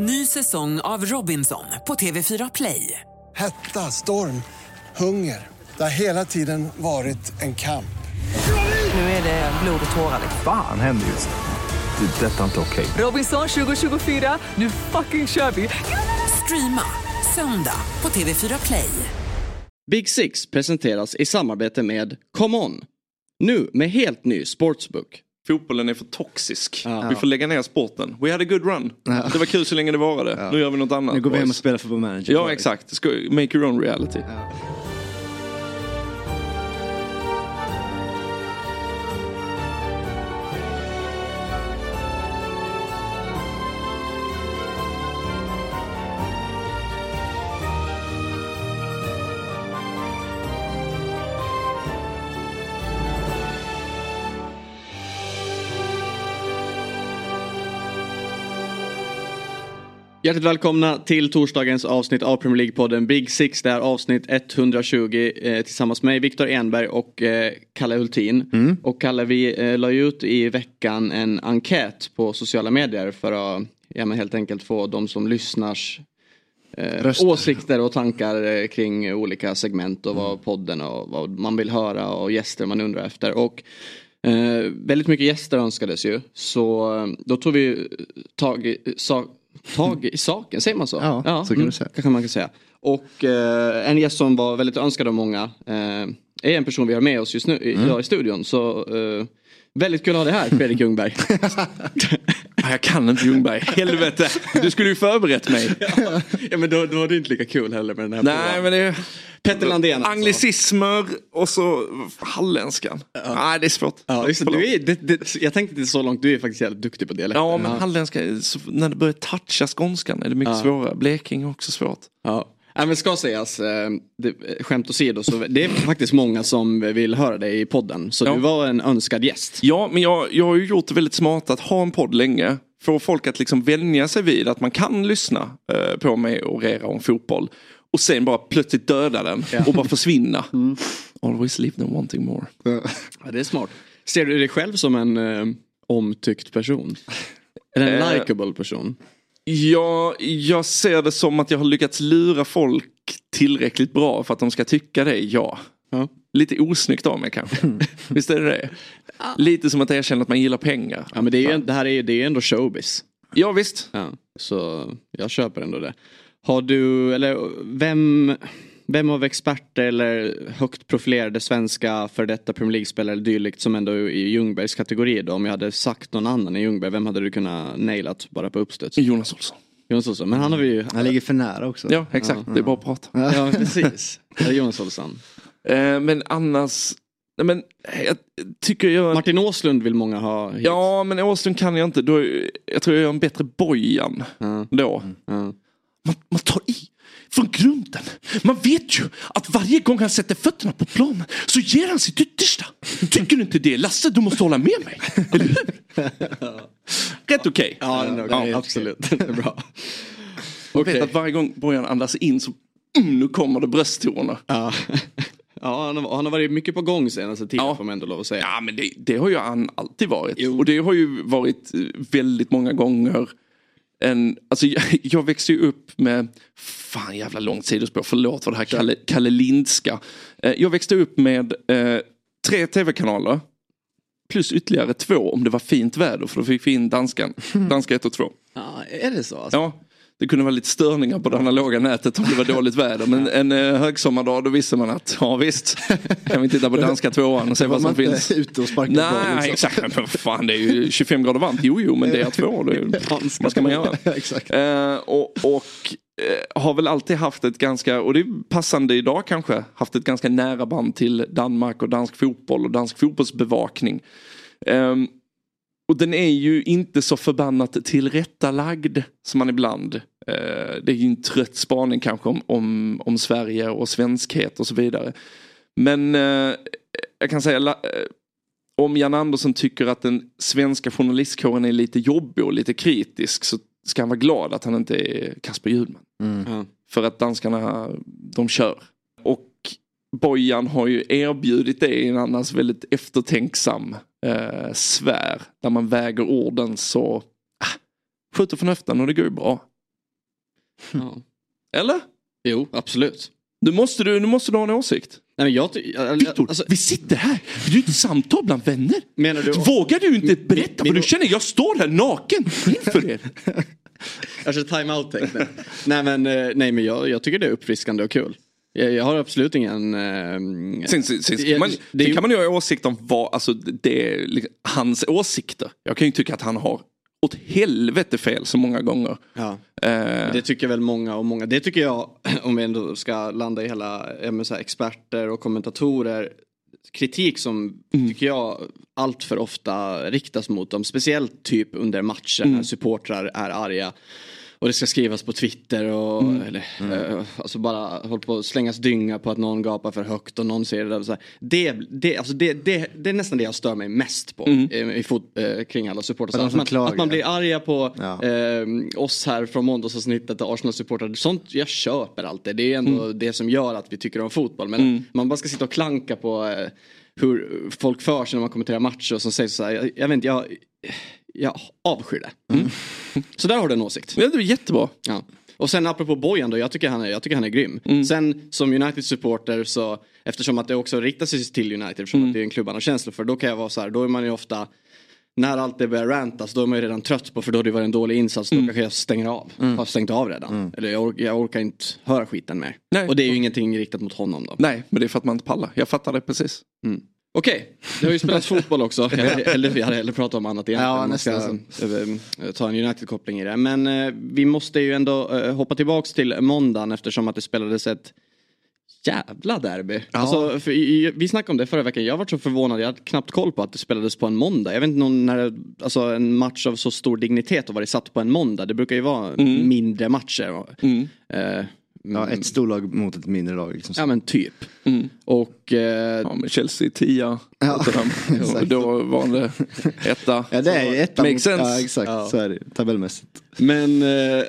Ny säsong av Robinson på TV4 Play. Hetta, storm, hunger. Det har hela tiden varit en kamp. Nu är det blod och tårar. liksom. Fan händer just nu. Det. är Detta är inte okej. Robinson 2024, nu fucking kör vi! Streama söndag på TV4 Play. Big Six presenteras i samarbete med Come On. Nu med helt ny sportsbook. Fotbollen är för toxisk. Ja. Vi får lägga ner sporten. We had a good run. Det var kul så länge det varade. Nu gör vi något annat. Nu går vi hem och spelar för vår manager. Ja exakt. Make your own reality. Hjärtligt välkomna till torsdagens avsnitt av Premier League-podden Big Six. Det är avsnitt 120 eh, tillsammans med Viktor Enberg och eh, Kalle Hultin. Och Kalle, vi eh, la ut i veckan en enkät på sociala medier för att ja, helt enkelt få de som lyssnars eh, åsikter och tankar eh, kring olika segment och vad podden och vad man vill höra och gäster man undrar efter. Och eh, väldigt mycket gäster önskades ju så eh, då tog vi tag i, sa, tag i saken, säger man så? Ja, så kan du säga. Kanske man kan säga. Och eh, en gäst som var väldigt önskad av många eh, är en person vi har med oss just nu Mm. idag i studion. Så eh, väldigt kul att ha dig här Fredrik Ljungberg. Jag kan inte Ljungberg. Helvete. Du skulle ju förberett mig. ja men då, då var det inte lika kul heller med den här Nej men det är... Petter Landén alltså. Anglicismer och så halländskan. Nej det är svårt. Ja, just du är, det, det, jag tänkte inte så långt, du är faktiskt jävligt duktig på dialekter. Ja men halländska, är så- när det börjar toucha skånskan är det mycket Ja. svårare. Blekinge är också svårt. Ja. Ja, men ska sägas, eh, det, eh, skämt åsido, så det är faktiskt många som vill höra dig i podden. Så Ja. du var en önskad gäst. Ja, men jag, jag har ju gjort det väldigt smart att ha en podd länge. Få folk att liksom vänja sig vid att man kan lyssna eh, på mig och rera om fotboll. Och sen bara plötsligt döda den och bara försvinna. Always leave them wanting more. Ja, det är smart. Ser du dig själv som en eh, omtyckt person? Eller en Eh, likable person? Ja, jag ser det som att jag har lyckats lura folk tillräckligt bra för att de ska tycka det, ja. Ja. Lite osnyggt av mig kanske. Visst är det det? Lite som att erkänna att man gillar pengar. Ja men det, är ju, det här är, det är ändå showbiz. Ja visst. Ja, så jag köper ändå det. Har du, eller vem, vem av experter eller högt profilerade svenska för detta Premier League-spelare eller dylikt som ändå är i Ljungbergs kategori då? Om jag hade sagt någon annan i Ljungberg, vem hade du kunnat nailat bara på uppstuds? Jonas Olsson. Jonas Olsson, men han har vi ju... Han ligger för nära också. Ja, exakt. Det är bara att prata. Ja precis. Det är Jonas Olsson. Eh, men annars, nej men jag tycker jag... Martin Åslund vill många ha hit. Ja men Åslund kan jag inte. Då, jag tror jag gör en bättre Bojan Ja. då. Ja. Man, man tar i från grunden. Man vet ju att varje gång han sätter fötterna på planen så ger han sitt yttersta. Tycker du inte det Lasse? Du måste hålla med mig. Eller hur? Rätt okej. Ja, den är okej, absolut. Det är bra. Okej. vet att varje gång Bojan andas in så mm, nu kommer det brösttoner. Ja. ja, han har, han har varit mycket på gång senaste tiden Ja. får man ändå lov att säga. Ja men det, det har ju han alltid varit. Jo. Och det har ju varit eh, väldigt många gånger en, alltså jag, jag växte ju upp med, fan jävla långt sidospår, förlåt för det här Kalle, Kalle Lindska. Eh, Jag växte upp med eh, tre tv-kanaler. Plus ytterligare två om det var fint väder för då fick vi in danskan, danska 1 och 2. Ja, är det så? Alltså? Ja, det kunde vara lite störningar på det analoga nätet om det var dåligt väder. Men en eh, högsommardag då visste man att, ja visst, kan vi titta på danska tvåan och se vad man som finns. ute och Nej, liksom. exakt. Men fan, det är ju 25 grader varmt. Jo, jo, men det är två. Det är, vad ska man göra? Exakt. Eh, och och eh, har väl alltid haft ett ganska, och det är passande idag kanske, haft ett ganska nära band till Danmark och dansk fotboll och dansk fotbollsbevakning. Ehm, och den är ju inte så förbannat tillrättalagd som man ibland. Eh, det är ju en trött spaning kanske om, om, om Sverige och svenskhet och så vidare. Men eh, jag kan säga, la- eh, om Jan Andersson tycker att den svenska journalistkåren är lite jobbig och lite kritisk så ska han vara glad att han inte är Kasper Hjulman. Ja. För att danskarna, de kör. Och Bojan har ju erbjudit det i en annars väldigt eftertänksam eh, sfär. Där man väger orden så, ah, skjuter från höften och det går ju bra. Ja. Eller? Jo, absolut. Nu måste du, nu måste du ha en åsikt. Nej, men jag, jag- Viktor, alltså, vi sitter här. Det är ju ett samtal bland vänner. Menar du- Vågar du inte berätta min- vad du känner? Jag står här naken inför er. Kanske time-out tecknet. nej men, eh, nej, men jag, jag tycker det är uppfriskande och kul. Jag, jag har absolut ingen... Eh, Sen, sen, sen, kan man, det sen ju- kan man ju ha åsikt om vad, alltså det liksom hans åsikter. Jag kan ju tycka att han har åt helvete fel så många gånger. ja. Eh, Det tycker väl många och många. Det tycker jag, om vi ändå ska landa i hela så här, experter och kommentatorer. Kritik som tycker jag allt för ofta riktas mot dem. Speciellt typ under matcher när supportrar är arga. Och det ska skrivas på Twitter och eller, eh, alltså bara hålla på att slängas dynga på att någon gapar för högt och någon ser det där. Så här. Det, det, alltså det, det, det är nästan det jag stör mig mest på eh, i fot, eh, kring alla supportrar. Att man, att man blir arga på Ja. eh, oss här från måndagsavsnittet och Arsenal-supportrar. Sånt jag köper alltid. Det är ändå det som gör att vi tycker om fotboll. Men man bara ska sitta och klanka på eh, hur folk för sig när man kommenterar matcher och som säger så här. Jag, jag vet inte, jag, jag avskyr det. Så där har du en åsikt. ja, det är jättebra. Ja. Och sen apropå Bojan då, jag tycker han är, jag tycker han är grym. Sen som United-supporter så, eftersom att det också riktar sig till United, eftersom att det är en klubb han har känslor för, då kan jag vara så här, då är man ju ofta när allt det börjar rantas då är man ju redan trött på för då har det varit en dålig insats. Då kanske jag stänger av. Har stängt av redan. Eller jag, ork, jag orkar inte höra skiten mer. Nej. Och det är ju ingenting riktat mot honom då. Nej, men det är för att man inte pallar. Jag fattar det precis. Okej, det har ju spelats fotboll också. Hellre, jag hade hellre pratat om annat igen. Ja, nästan. eh, ta en United-koppling i det. Men eh, vi måste ju ändå eh, hoppa tillbaks till måndagen eftersom att det spelades ett jävla derby. Alltså, för, i- vi snackade om det förra veckan. Jag var så förvånad. Jag hade knappt koll på att det spelades på en måndag. Jag vet inte någon, när, alltså, en match av så stor dignitet och varit satt på en måndag. Det brukar ju vara mindre matcher. Eh, Ja, ett storlag mot ett mindre lag. Liksom. Ja men typ. Och eh, Ja, men Chelsea 10. Ja, Ja, då var det etta. Ja det är ju ett Makes sense. Ja exakt, så är det tabellmässigt. Men eh,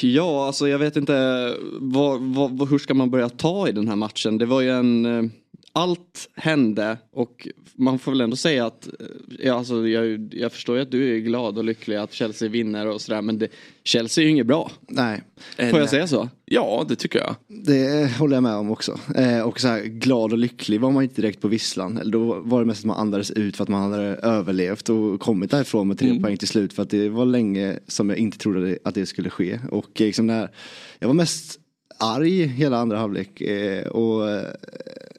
ja, alltså jag vet inte vad, vad, vad, hur ska man börja ta i den här matchen. Det var ju en... Allt hände och man får väl ändå säga att eh, ja, alltså, jag, jag förstår ju att du är glad och lycklig att Chelsea vinner och sådär men det, Chelsea är ju inget bra. Nej, Får jag säga så? Ja, det tycker jag. det håller jag med om också. Eh, och så här, glad och lycklig var man inte direkt på visslan. Eller Då var det mest att man andades ut för att man hade överlevt och kommit därifrån med tre poäng till slut. För att det var länge som jag inte trodde att det skulle ske. Och eh, liksom när, jag var mest arg hela andra halvlek. Eh, och eh,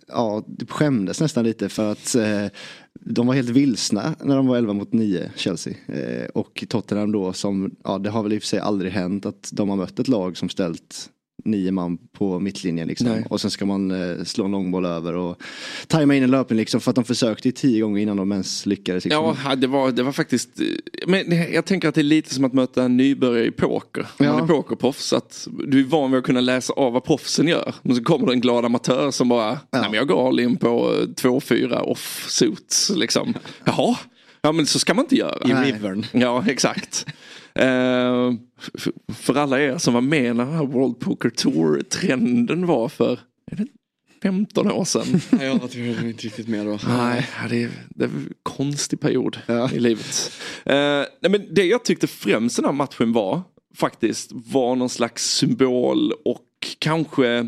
ja, skämdes nästan lite för att eh, de var helt vilsna när de var 11 mot 9, Chelsea. Eh, och Tottenham då som, ja det har väl i och för sig aldrig hänt att de har mött ett lag som ställt nio man på mittlinjen liksom. Nej. Och sen ska man eh, slå en långboll över och tajma in en löpning liksom. För att de försökte ju tio gånger innan de ens lyckades. Liksom. Ja, det var, det var faktiskt... eh, Men jag tänker att det är lite som att möta en nybörjare i poker. Man Ja. är pokerproffs. Att du är van vid att kunna läsa av vad proffsen gör. Men så kommer det en glad amatör som bara, nej men jag går all in på eh, 2-4 off-suits liksom. Jaha, ja men så ska man inte göra. I. Rivern. Ja, exakt. Eh, för alla er som var med när här World Poker Tour-trenden var för är det 15 år sedan. Jag var inte riktigt med då. Nej, det är, det är en konstig period i livet. Eh, nej, men det jag tyckte främst den här matchen var faktiskt var någon slags symbol och kanske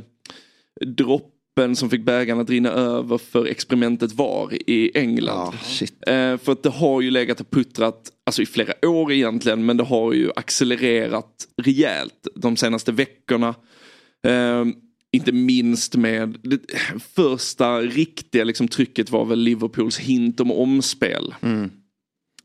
droppen som fick bägaren att rinna över för experimentet VAR i England. Shit. Eh, för att det har ju legat och puttrat, alltså i flera år egentligen, men det har ju accelererat rejält de senaste veckorna. Eh, inte minst med det första riktiga liksom, trycket var väl Liverpools hint om omspel.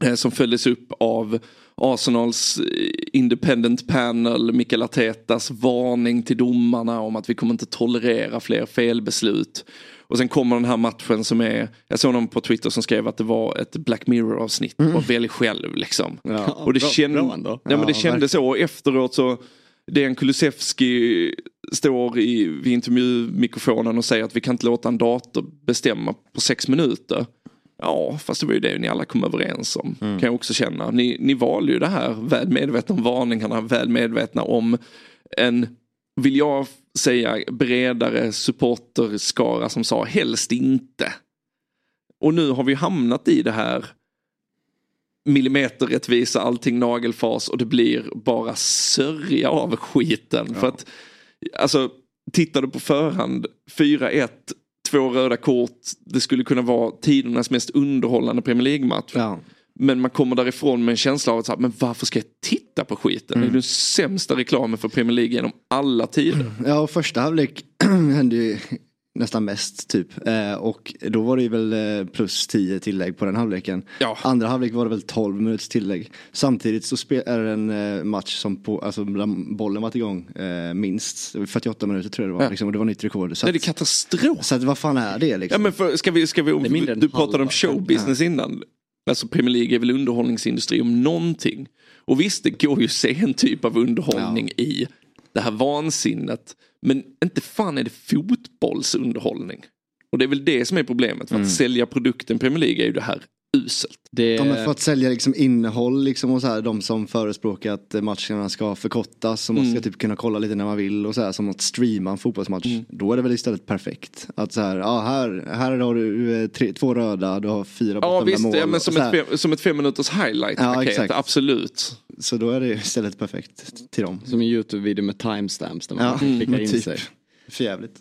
Eh, som följdes upp av Arsenals eh, independent panel, Mikael Artetas varning till domarna om att vi kommer inte tolerera fler felbeslut. Och sen kommer den här matchen som är, jag såg någon på Twitter som skrev att det var ett Black Mirror avsnitt och välj själv liksom. Ja. Och det, Bra- känd... bra ja, men det Ja, kändes så och efteråt så Dejan Kulusevski står i, vid intervjumikrofonen och säger att vi kan inte låta en dator bestämma på sex minuter. Ja, fast det var ju det ni alla kom överens om. Kan jag också känna. Ni, ni valde ju det här väl medvetna om varningarna, väl medvetna om en, vill jag säga, bredare supporterskara som sa helst inte. Och nu har vi hamnat i det här millimeterrättvisa, allting nagelfas och det blir bara sörja av skiten. För att, alltså, tittar du på förhand, 4-1, två röda kort, det skulle kunna vara tidernas mest underhållande Premier League-match. Ja. Men man kommer därifrån med en känsla av att så här, men varför ska jag titta på skiten? Det är den sämsta reklamen för Premier League genom alla tider. Ja, och första halvlek hände ju nästan mest typ. Eh, och då var det ju väl eh, plus 10 tillägg på den halvleken. Ja. Andra halvlek var det väl 12 minuters tillägg. Samtidigt så är det en eh, match som på, alltså bollen varit igång eh, minst. Det var 48 minuter tror jag det var. Ja. Liksom, och det var nytt rekord. Så Det är katastrof. så att, vad fan är det Ja, liksom? men för, ska vi, ska vi, än du pratade om showbusiness innan. Alltså Premier League är väl underhållningsindustri om någonting. Och visst, det går ju att se en typ av underhållning i det här vansinnet. Men inte fan är det fotbollsunderhållning. Och det är väl det som är problemet. För att sälja produkten Premier League är ju det här uselt. Det, Ja, men för att sälja liksom innehåll liksom och så här, de som förespråkar att matcherna ska förkortas och man ska typ kunna kolla lite när man vill och så här som att streama en fotbollsmatch. Då är det väl istället perfekt. Att så här, ja här, här har du eh, tre, två röda, du har fyra Ja bortdömda visst, mål. ja, men som, ett fem, som ett fem minuters highlight-paket, exakt. absolut. så då är det istället perfekt till dem. Som en YouTube-video med timestamps där man Ja, kan klicka in typ. sig. Förjävligt.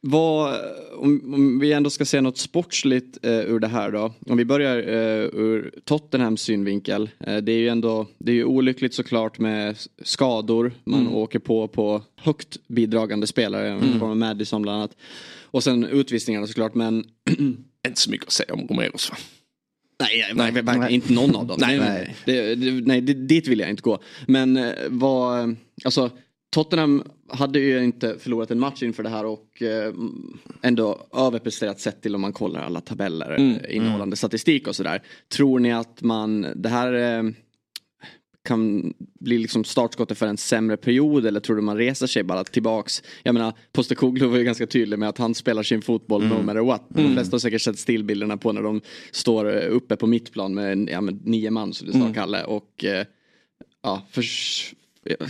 Vad, om, om vi ändå ska se något sportsligt eh, ur det här då. Om vi börjar eh, ur Tottenhams synvinkel. Eh, det är ju ändå, det är ju olyckligt såklart med skador. Man åker på på högt bidragande spelare, mm. av Madison bland annat. Och sen utvisningarna såklart men Inte så mycket att säga om Romeros va? Nej, nej, verkligen Nej. inte någon av dem. nej, nej. Nej. Det, det, nej dit vill jag inte gå. Men eh, vad, alltså Tottenham hade ju inte förlorat en match inför det här och eh, ändå överpresterat sett till om man kollar alla tabeller mm. innehållande statistik och sådär. Tror ni att man, det här eh, kan bli liksom startskottet för en sämre period eller tror du man reser sig bara tillbaks? Jag menar Postecoglou var ju ganska tydlig med att han spelar sin fotboll no matter what. De flesta har säkert sett stillbilderna på när de står eh, uppe på mittplan med, ja, med nio man som du sa Kalle och eh, ja, förs-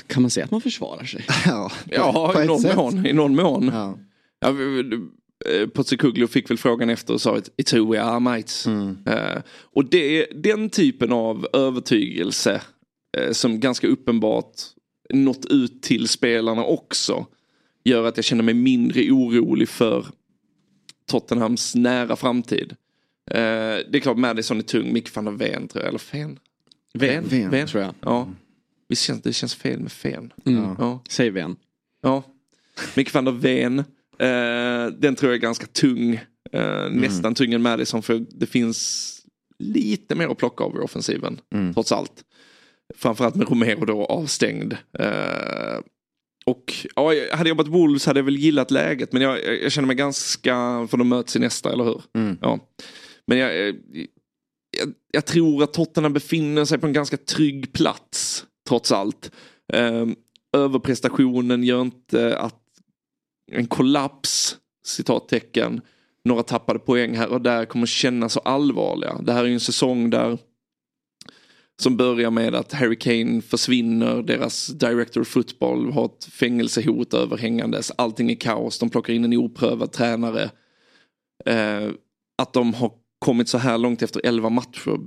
kan man säga att man försvarar sig? Ja, på, Ja, på i någon sätt. mån. I någon mån. Ja. Ja, Postecoglou fick väl frågan efter och sa att it's who we are mates. Eh, och det, den typen av övertygelse eh, som ganska uppenbart nått ut till spelarna också gör att jag känner mig mindre orolig för Tottenhams nära framtid. Eh, det är klart Madison är tung, Mick van der Ven tror jag, eller Fen? Ven, Ven, Ven. tror jag. Ja. Visst känns, det känns fel med Fen. Mm. Ja. Säg Ven. Ja. Mick van der Ven. Eh, den tror jag är ganska tung. Eh, Nästan tyngre än Madison för det finns lite mer att plocka av i offensiven. Trots allt. Framförallt med Romero då avstängd. Eh, och ja, hade jag jobbat Wolves hade jag väl gillat läget men jag, jag, jag känner mig ganska, för de möts i nästa, eller hur? Ja. Men jag, jag, jag, jag tror att Tottenham befinner sig på en ganska trygg plats trots allt. Ehm, överprestationen gör inte att en kollaps, citattecken, några tappade poäng här och där kommer kännas så allvarliga. Det här är ju en säsong där som börjar med att Harry Kane försvinner, deras director of football har ett fängelsehot överhängandes, allting är kaos, de plockar in en oprövad tränare. Eh, att de har kommit så här långt efter 11 matcher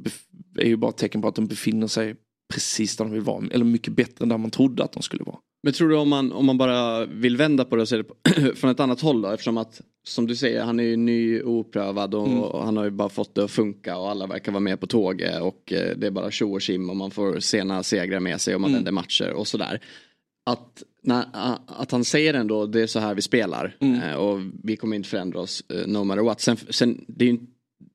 är ju bara ett tecken på att de befinner sig precis där de vill vara, eller mycket bättre än där man trodde att de skulle vara. Men tror du om man, om man bara vill vända på det och se det på, från ett annat håll då? Eftersom att, som du säger, han är ju ny, oprövad och, och han har ju bara fått det att funka och alla verkar vara med på tåget och eh, det är bara tjo och tjim och man får sena segrar med sig och man vänder matcher och sådär. Att, när, att han säger ändå det är så här vi spelar eh, och vi kommer inte förändra oss eh, no matter what. Sen, sen det är ju,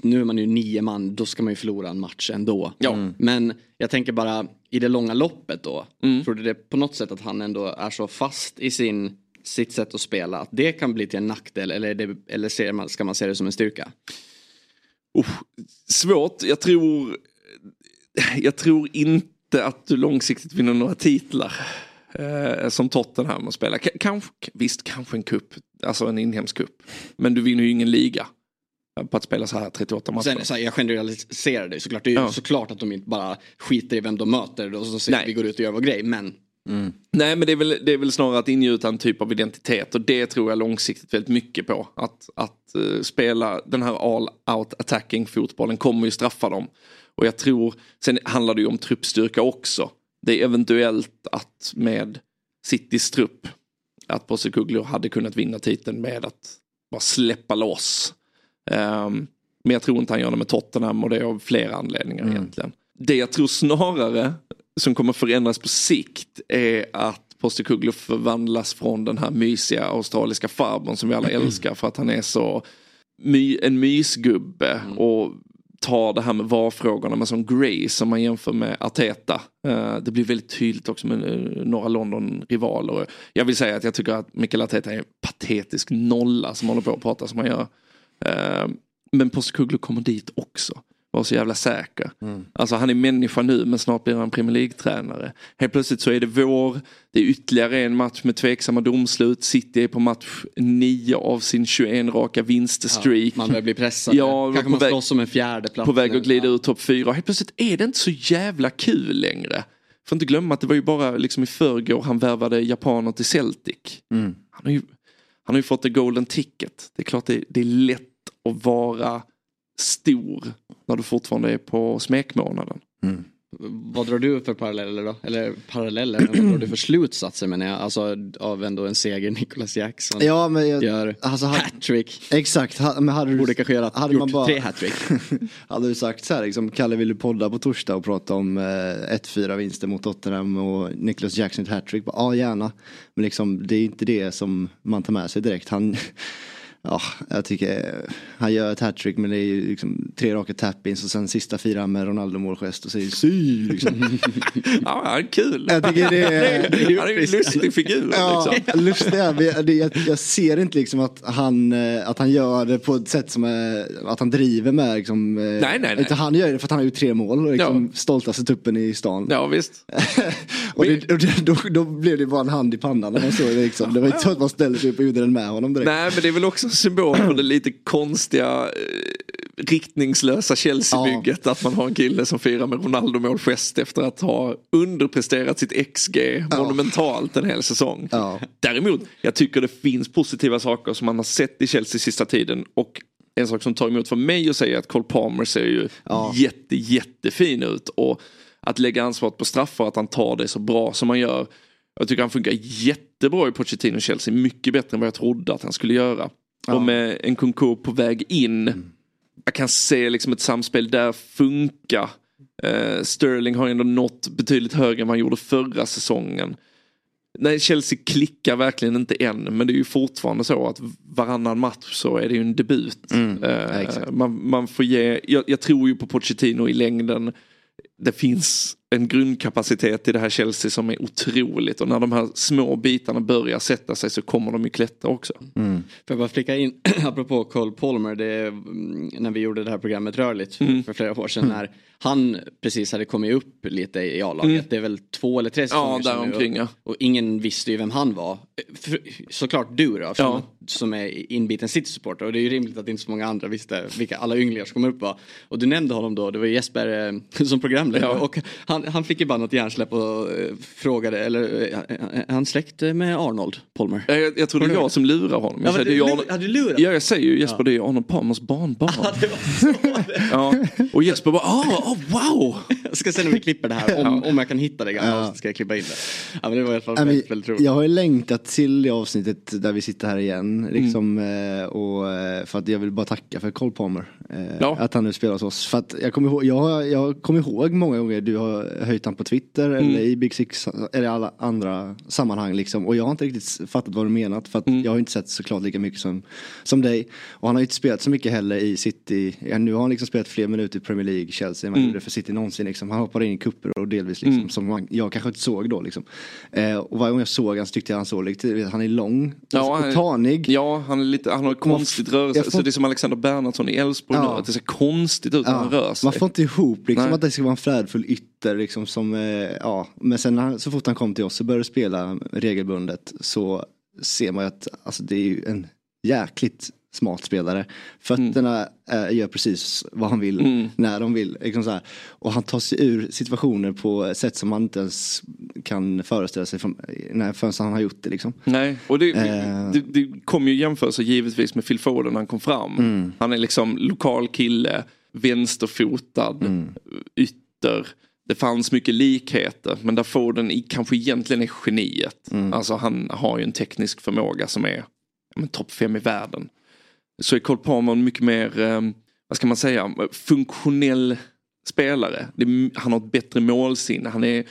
nu är man ju nio man, då ska man ju förlora en match ändå. Ja. Men jag tänker bara i det långa loppet då. Mm. Tror du det på något sätt att han ändå är så fast i sin, sitt sätt att spela att det kan bli till en nackdel eller, det, eller ser man, ska man se det som en styrka? Usch, svårt, jag tror, jag tror inte att du långsiktigt vinner några titlar. Eh, som Tottenham att spela. K- kanske, visst, kanske en kupp, alltså en inhemsk kupp. Men du vinner ju ingen liga. På att spela så här 38 matcher. Sen, så här, jag generaliserar det såklart. Det är ju Ja. såklart att de inte bara skiter i vem de möter och så säger vi går ut och gör vår grej. Men Nej men det är, väl, det är väl snarare att ingjuta en typ av identitet och det tror jag långsiktigt väldigt mycket på. Att, att eh, spela den här all out attacking fotbollen kommer ju straffa dem. Och jag tror, sen handlar det ju om truppstyrka också. Det är eventuellt att med Citys trupp, att Postecoglou hade kunnat vinna titeln med att bara släppa loss. Um, men jag tror inte han gör det med Tottenham och det är av flera anledningar mm. egentligen. Det jag tror snarare som kommer förändras på sikt är att Postecoglou förvandlas från den här mysiga australiska farbrorn som vi alla älskar för att han är så my, en mysgubbe mm. och tar det här med VAR-frågorna med sån grace som man jämför med Arteta. Uh, det blir väldigt tydligt också med uh, några London-rivaler. Jag vill säga att jag tycker att Mikael Arteta är en patetisk nolla som håller på att prata som han gör. Uh, men Postecoglou kommer dit också var så jävla säker. Mm. Alltså han är människa nu men snart blir han Premier League-tränare. Helt plötsligt så är det vår, det är ytterligare en match med tveksamma domslut. City är på match 9 av sin 21 raka vinststreak. Ja, man börjar bli pressad. Ja, Kanske man slåss om en fjärde plats. På väg att glida ja. ur topp 4. Helt plötsligt är det inte så jävla kul längre. Får inte glömma att det var ju bara liksom i förrgår han värvade japaner till Celtic. Mm. Han, har ju, han har ju fått the golden ticket. Det är klart det, det är lätt att vara stor när du fortfarande är på smekmånaden. Mm. Vad drar du för paralleller då? Eller paralleller, vad drar du för slutsatser menar jag? Alltså av ändå en seger Nicholas Jackson ja, men jag, gör alltså, hattrick. Exakt, ha, men hade du, Borde kanske göra, hade gjort man bara, tre hattrick. hade du sagt så här liksom, Kalle vill du podda på torsdag och prata om eh, 1-4 vinster mot Tottenham och Nicholas Jackson hattrick? Ja gärna. Men liksom det är inte det som man tar med sig direkt. Han ja, jag tycker han gör ett hattrick men det är ju liksom tre raka tappins och sen sista fyra med Ronaldo målgest och säger sy liksom. ja, han är kul. Jag tycker det är, han är en lustig figur. Ja, liksom. lustig, jag, jag ser inte liksom att han, eh, att han gör det på ett sätt som är, att han driver med liksom, eh, Nej, nej, nej. Han gör det för att han har gjort tre mål och liksom ja. stoltaste tuppen i stan. Ja, visst. och, det, och det, då, då blev det bara en hand i pannan när man såg det liksom. Det var inte så att man ställer sig upp och gjorde den med honom direkt. Nej, men det är väl också symbol för det lite konstiga eh, riktningslösa Chelsea-bygget. Ja. Att man har en kille som firar med Ronaldo-målgest efter att ha underpresterat sitt XG ja. monumentalt en hel säsong. Ja. Däremot, jag tycker det finns positiva saker som man har sett i Chelsea sista tiden. Och en sak som tar emot för mig att säga att Cole Palmer ser ju ja. jätte, jättefin ut. Och att lägga ansvaret på straffar, att han tar det så bra som han gör. Jag tycker han funkar jättebra i Pochettino Chelsea, mycket bättre än vad jag trodde att han skulle göra. Ja. Och med en Kunko på väg in. Mm. Jag kan se liksom ett samspel där funka. Uh, Sterling har ändå nått betydligt högre än vad han gjorde förra säsongen. Nej, Chelsea klickar verkligen inte än men det är ju fortfarande så att varannan match så är det ju en debut. Mm. Uh, man, man, får ge, jag, jag, tror ju på Pochettino i längden. Det finns en grundkapacitet i det här Chelsea som är otroligt och när de här små bitarna börjar sätta sig så kommer de ju klättra också. Mm. Får jag bara flika in, apropå Cole Palmer, det, mm, när vi gjorde det här programmet Rörligt mm. för flera år sedan mm. när han precis hade kommit upp lite i A-laget. Mm. Det är väl två eller tre säsonger ja, omkring, ja. och ingen visste ju vem han var. För, såklart du då, ja. Som är inbiten City-supporter och det är ju rimligt att inte så många andra visste vilka alla ynglingar som kommer upp var. Och du nämnde honom då, det var Jesper eh, som programledare ja. och han, han fick ju bara något hjärnsläpp och eh, frågade, eller är han släkt med Arnold Palmer? Jag, jag tror det är jag som lurar honom. Jag ja, säger, du, Arnold... du lurat? Ja, jag säger ju Jesper, ja. det är Arnold Palmers barnbarn. Ja, det var så ja. Och Jesper bara, ah, oh, wow! Jag ska se när vi klipper det här, om, om jag kan hitta det gamla ja. ska jag klippa in det. Ja, men det var i alla fall väldigt, väldigt roligt. Jag har ju längtat till det avsnittet där vi sitter här igen. Mm. Liksom, mm. och, eh, för att jag vill bara tacka för Cole Palmer. Eh, ja. Att han nu spelar hos oss. För att jag kommer ihåg, jag, jag kommer ihåg många gånger du har höjt han på Twitter mm. eller i Big Six eller alla andra sammanhang liksom. Och jag har inte riktigt fattat vad du menat för att mm. jag har inte sett såklart lika mycket som, som dig. Och han har ju inte spelat så mycket heller i City. Ja, nu har han liksom spelat fler minuter i Premier League, Chelsea än vad han gjorde för City någonsin. Liksom. Han hoppade in i kupper och delvis liksom, mm. som man, jag kanske inte såg då. Liksom. Eh, och varje gång jag såg han så tyckte jag han såg lite, han är lång ja, och tanig. Ja, han, är lite, han har konstigt rörelse. Får... Så det är som Alexander Bernhardsson i Elfsborg ja. nu, att det ser konstigt ut när ja. han rör sig. Man får inte ihop liksom, att det ska vara en frädfull ytter liksom, som, eh, ja. Men sen så fort han kom till oss och började spela regelbundet så ser man ju att alltså, det är ju en jäkligt smart spelare. Fötterna mm. äh, gör precis vad han vill mm. när de vill. Liksom så här. Och han tar sig ur situationer på sätt som man inte ens kan föreställa sig från, när, förrän han har gjort det. Liksom. Nej, och det, äh... det, det kom ju jämförelser givetvis med Phil Foden när han kom fram. Mm. Han är liksom lokal kille vänsterfotad ytter. Det fanns mycket likheter men där Foden i, kanske egentligen är geniet. Alltså han har ju en teknisk förmåga som är men topp fem i världen. Så är Cole Palmer mycket mer, eh, vad ska man säga, funktionell spelare. Är, han har ett bättre målsinne, han är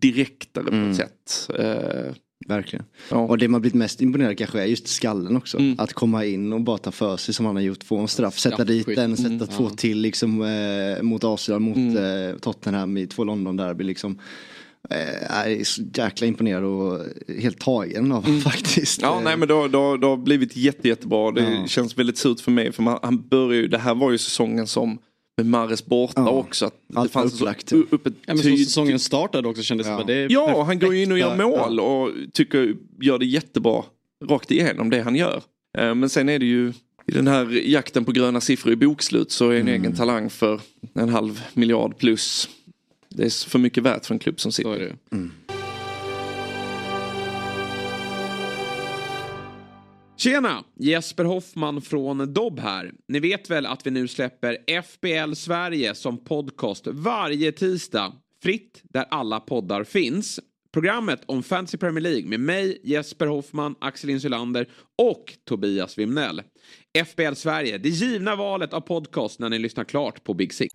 direktare på ett sätt. Eh, Verkligen. Ja. Och det man blivit mest imponerad kanske är just skallen också. Mm. Att komma in och bara ta för sig som han har gjort. Få en straff, sätta dit Straffskytt. den, sätta Mm. två till liksom eh, mot Arsenal, mot eh, Tottenham i två London-derby liksom. Eh, jag är så jäkla imponerad och helt tagen av faktiskt. Mm. Ja, Eh, nej men det har, det har, det har blivit jätte, jättebra. Det Ja. känns väldigt surt för mig för man, han börjar ju, det här var ju säsongen som med Mares borta Ja. också. Att det Allt var fanns upplagt. så, upp ett Ja, men så säsongen startade också kändes det Ja. som att det Ja, och han går ju in och gör mål och tycker gör det jättebra rakt igenom det han gör. Eh, Men sen är det ju i den här jakten på gröna siffror i bokslut så är en Mm. egen talang för en halv miljard plus. Det är för mycket värt för en klubb som sitter. det. Tjena! Jesper Hoffman från Dobb här. Ni vet väl att vi nu släpper FBL Sverige som podcast varje tisdag. Fritt där alla poddar finns. Programmet om Fantasy Premier League med mig, Jesper Hoffman, Axel Insulander och Tobias Wimnell. FBL Sverige, det givna valet av podcast när ni lyssnar klart på Big Six.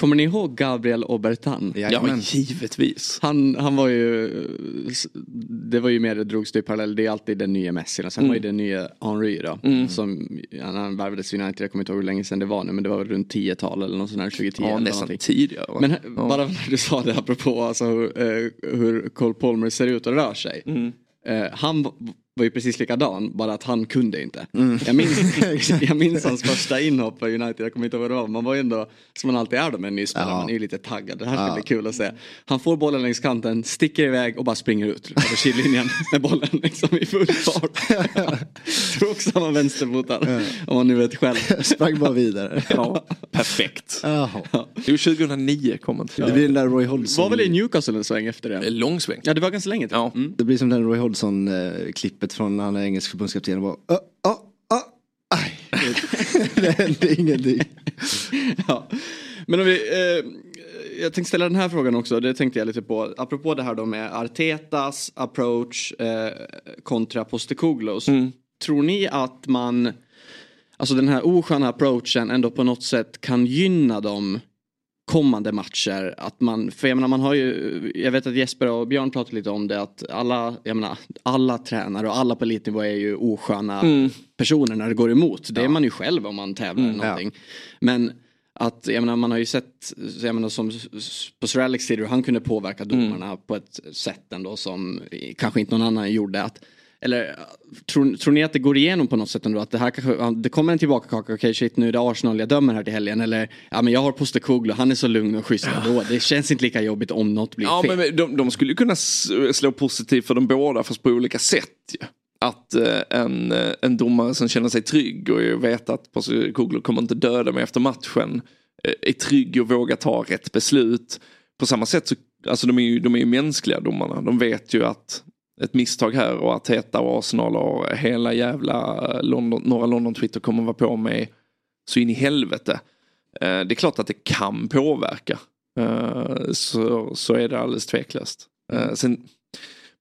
Kommer ni ihåg Gabriel Obertan? Ja, Jajamän. givetvis. Han, han var ju, det var ju mer det drogs till parallell, det är alltid den nya Messi. Sen var ju den nya Henry då. Som, han, han värvades United, jag kommer inte ihåg hur länge sedan det var nu men det var runt 10-tal eller något sånt där, 2010 Ja, nästan tidigare. Men ja. bara när du sa det apropå alltså, hur, eh, hur Cole Palmer ser ut och rör sig. Mm. Eh, han var ju precis likadan, bara att han kunde inte. Mm. Jag, minns, jag minns hans första inhopp för United, jag kommer inte ihåg vad det var. Man var ju ändå, som man alltid är då med en ny spelare, Ja. man är ju lite taggad. Det här ska bli kul att se. Han får bollen längs kanten, sticker iväg och bara springer ut över sidlinjen med bollen liksom i full fart. Tror också han var vänsterfotad, om man nu vet själv. Sprang bara vidare. ja, perfekt. Jaha. Jo, 2009 kom han till. Det blir den där Roy Hodgson. Var väl i Newcastle en sväng efter det? Lång sväng. Ja det var ganska länge till. Ja. Mm. Det blir som den Roy Hodgson-klippet från när han är engelsk förbundskapten och bara "Ö, ö, ö, aj. det hände ingenting. Ja. Men om vi, eh, jag tänkte ställa den här frågan också, det tänkte jag lite på. Apropå det här då med Artetas approach eh, kontra Postekoglos. Tror ni att man, alltså den här osköna approachen ändå på något sätt kan gynna dem kommande matcher. Att man, för jag menar man har ju, jag vet att Jesper och Björn pratade lite om det att alla, jag menar alla tränare och alla på elitnivå är ju osköna personer när det går emot. Det är man ju själv om man tävlar eller någonting. Men att, jag menar man har ju sett, jag menar som på Sir Alex hur han kunde påverka domarna på ett sätt ändå som kanske inte någon annan gjorde. Att, eller tror, tror ni att det går igenom på något sätt ändå? Att det här kanske, det kommer en tillbaka kaka, okej shit nu är det Arsenal jag dömer här till helgen. Eller ja men jag har Postecoglou, han är så lugn och schysst ändå. Det känns inte lika jobbigt om något blir Ja, fel. men de, de skulle ju kunna slå positivt för de båda fast på olika sätt. Ju. Att eh, en, eh, en domare som känner sig trygg och vet att Postecoglou kommer inte döda mig efter matchen eh, är trygg och vågar ta rätt beslut. På samma sätt så, alltså de är ju, de är ju mänskliga domarna. De vet ju att ett misstag här och att Arteta och Arsenal och hela jävla London, norra London-Twitter kommer vara på mig så in i helvete. Eh, Det är klart att det kan påverka. Eh, Så, så är det alldeles tveklöst. Eh, Sen,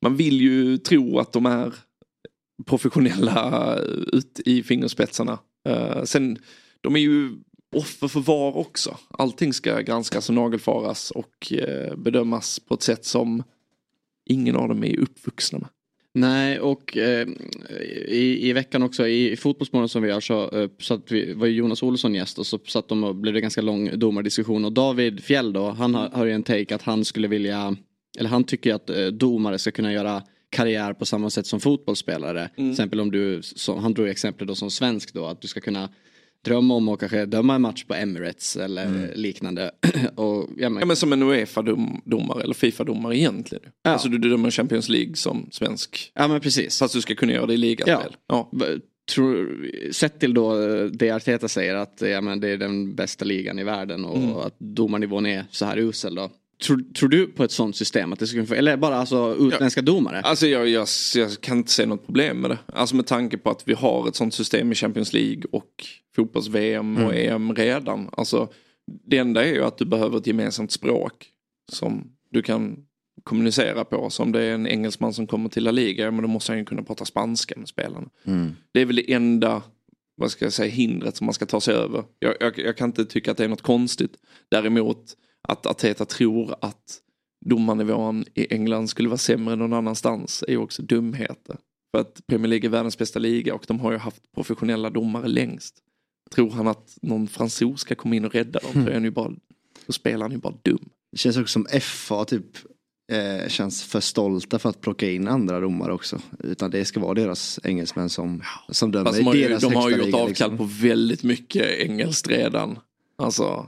man vill ju tro att de är professionella ut i fingerspetsarna. Eh, Sen, de är ju offer för VAR också. Allting ska granskas och nagelfaras och eh, bedömas på ett sätt som ingen av dem är uppvuxna med. Nej, och eh, i, i veckan också i Fotbollsmorgon som vi gör så, eh, så att vi, var Jonas Olsson gäst och så satt de och blev det ganska lång domardiskussion och David Fjell då, han har, har ju en take att han skulle vilja, eller han tycker att eh, domare ska kunna göra karriär på samma sätt som fotbollsspelare. Mm. Till exempel om du, som, han drog exemplet då som svensk då, att du ska kunna drömma om att kanske döma en match på Emirates eller liknande. och, ja, men, Ja men som en Uefa-domare eller Fifa-domare egentligen. Ja. Alltså du dömer Champions League som svensk. ja men precis. Fast du ska kunna göra det i ligaspel. Ja. Tror, sett till då eh, det Arteta säger att ja, men det är den bästa ligan i världen och Mm. att domarnivån är så här usel då. Tror, tror du på ett sånt system? Att det skulle, eller bara alltså utländska domare? Alltså jag, jag, jag kan inte se något problem med det. Alltså med tanke på att vi har ett sånt system i Champions League och fotbolls-VM och EM redan. Alltså det enda är ju att du behöver ett gemensamt språk som du kan kommunicera på. Så om det är en engelsman som kommer till La Liga, ja, men då måste han ju kunna prata spanska med spelarna. Det är väl det enda vad ska jag säga, hindret som man ska ta sig över. Jag, jag, jag kan inte tycka att det är något konstigt. Däremot att Arteta tror att domarnivån i England skulle vara sämre än någon annanstans är ju också dumheter. För att Premier League är världens bästa liga och de har ju haft professionella domare längst. Tror han att någon fransos ska komma in och rädda dem, då, är han ju bara, då spelar han ju bara dum. Det känns också som FA typ eh, känns för stolta för att plocka in andra domare också. Utan det ska vara deras engelsmän som, som dömer Fast de har, ju, de har högsta gjort avkall liksom. på väldigt mycket engelskt redan. Alltså,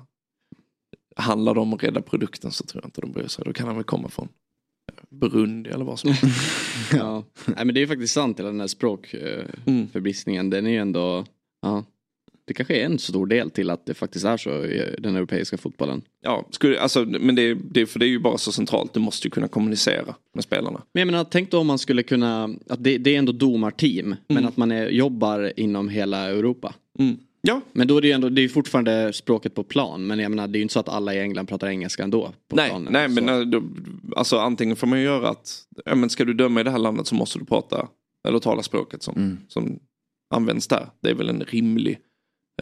handlar det om att rädda produkten så tror jag inte de bryr sig. Då kan han väl komma från Burundi eller vad som helst. Ja. Nej, men det är ju faktiskt sant, hela den här språkförbristningen. Den är ju ändå, ja. Det kanske är en stor del till att det faktiskt är så i den europeiska fotbollen. Ja, skulle, alltså, men det, det, för det är ju bara så centralt. Du måste ju kunna kommunicera med spelarna. Men jag menar, tänk då om man skulle kunna, att det, det är ändå domarteam, men att man är, jobbar inom hela Europa. Mm. Ja, Men då är det ju ändå, det är fortfarande språket på plan, men jag menar det är ju inte så att alla i England pratar engelska ändå. På nej, planen, nej men så. äh, då, alltså antingen får man ju göra att, ja, men ska du döma i det här landet så måste du prata, eller tala språket som, som används där. Det är väl en rimlig,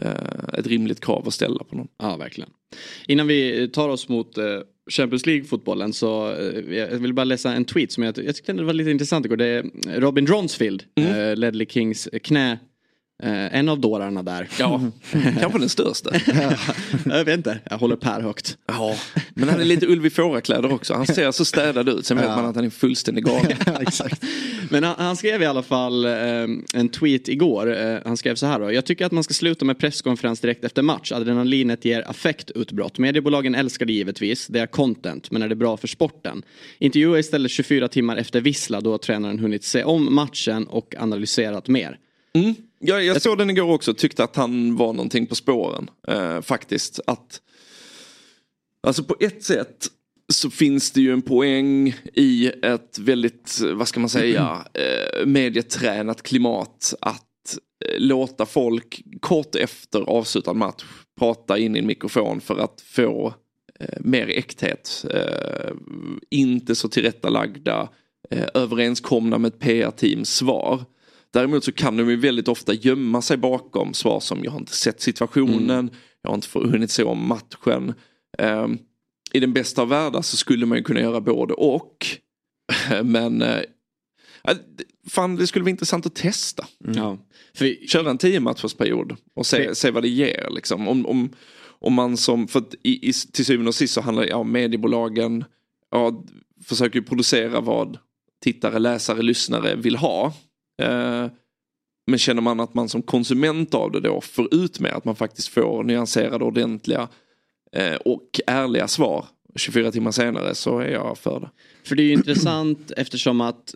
eh, ett rimligt krav att ställa på någon. Ja, verkligen. Innan vi tar oss mot eh, Champions League-fotbollen så eh, jag vill bara läsa en tweet som jag, jag tyckte det var lite intressant igår. Det är Robin Dronsfield, eh, Ledley Kings knä. Eh, en av dårarna där. Ja, kanske den största. jag vet inte, jag håller Per högt. Ja, men han är lite Ulvi Fåra-kläder också. Han ser så städad ut. Sen vet man att han är fullständig galen. Exakt. Men han, han skrev i alla fall eh, en tweet igår. Eh, han skrev så här då. Jag tycker att man ska sluta med presskonferens direkt efter match. Adrenalinet ger affektutbrott. Mediebolagen älskar det givetvis. Det är content. Men är det bra för sporten? Intervjua istället 24 timmar efter vissla då har tränaren hunnit se om matchen och analyserat mer. Jag, jag såg den igår också tyckte att han var någonting på spåren. Eh, faktiskt. Att, alltså på ett sätt så finns det ju en poäng i ett väldigt, vad ska man säga, eh, medietränat klimat att eh, låta folk kort efter avslutad match prata in i en mikrofon för att få eh, mer äkthet. Eh, inte så tillrättalagda, eh, överenskomna med ett PR-teams svar. Däremot så kan de ju väldigt ofta gömma sig bakom svar som jag har inte sett situationen, jag har inte hunnit se om matchen. Ehm, I den bästa av världar så skulle man ju kunna göra både och. Men ja, det- fan det skulle vara intressant att testa. Ja. För, Köra en tio matchersperiod och se, Det- se vad det ger. Liksom. Om, om, om man som, för att i, i, till syvende och sist så handlar det om mediebolagen ja, försöker ju producera vad tittare, läsare, lyssnare vill ha. Eh, men känner man att man som konsument av det då får ut mer, att man faktiskt får nyanserade, ordentliga eh, och ärliga svar 24 timmar senare så är jag för det. För det är ju intressant eftersom att,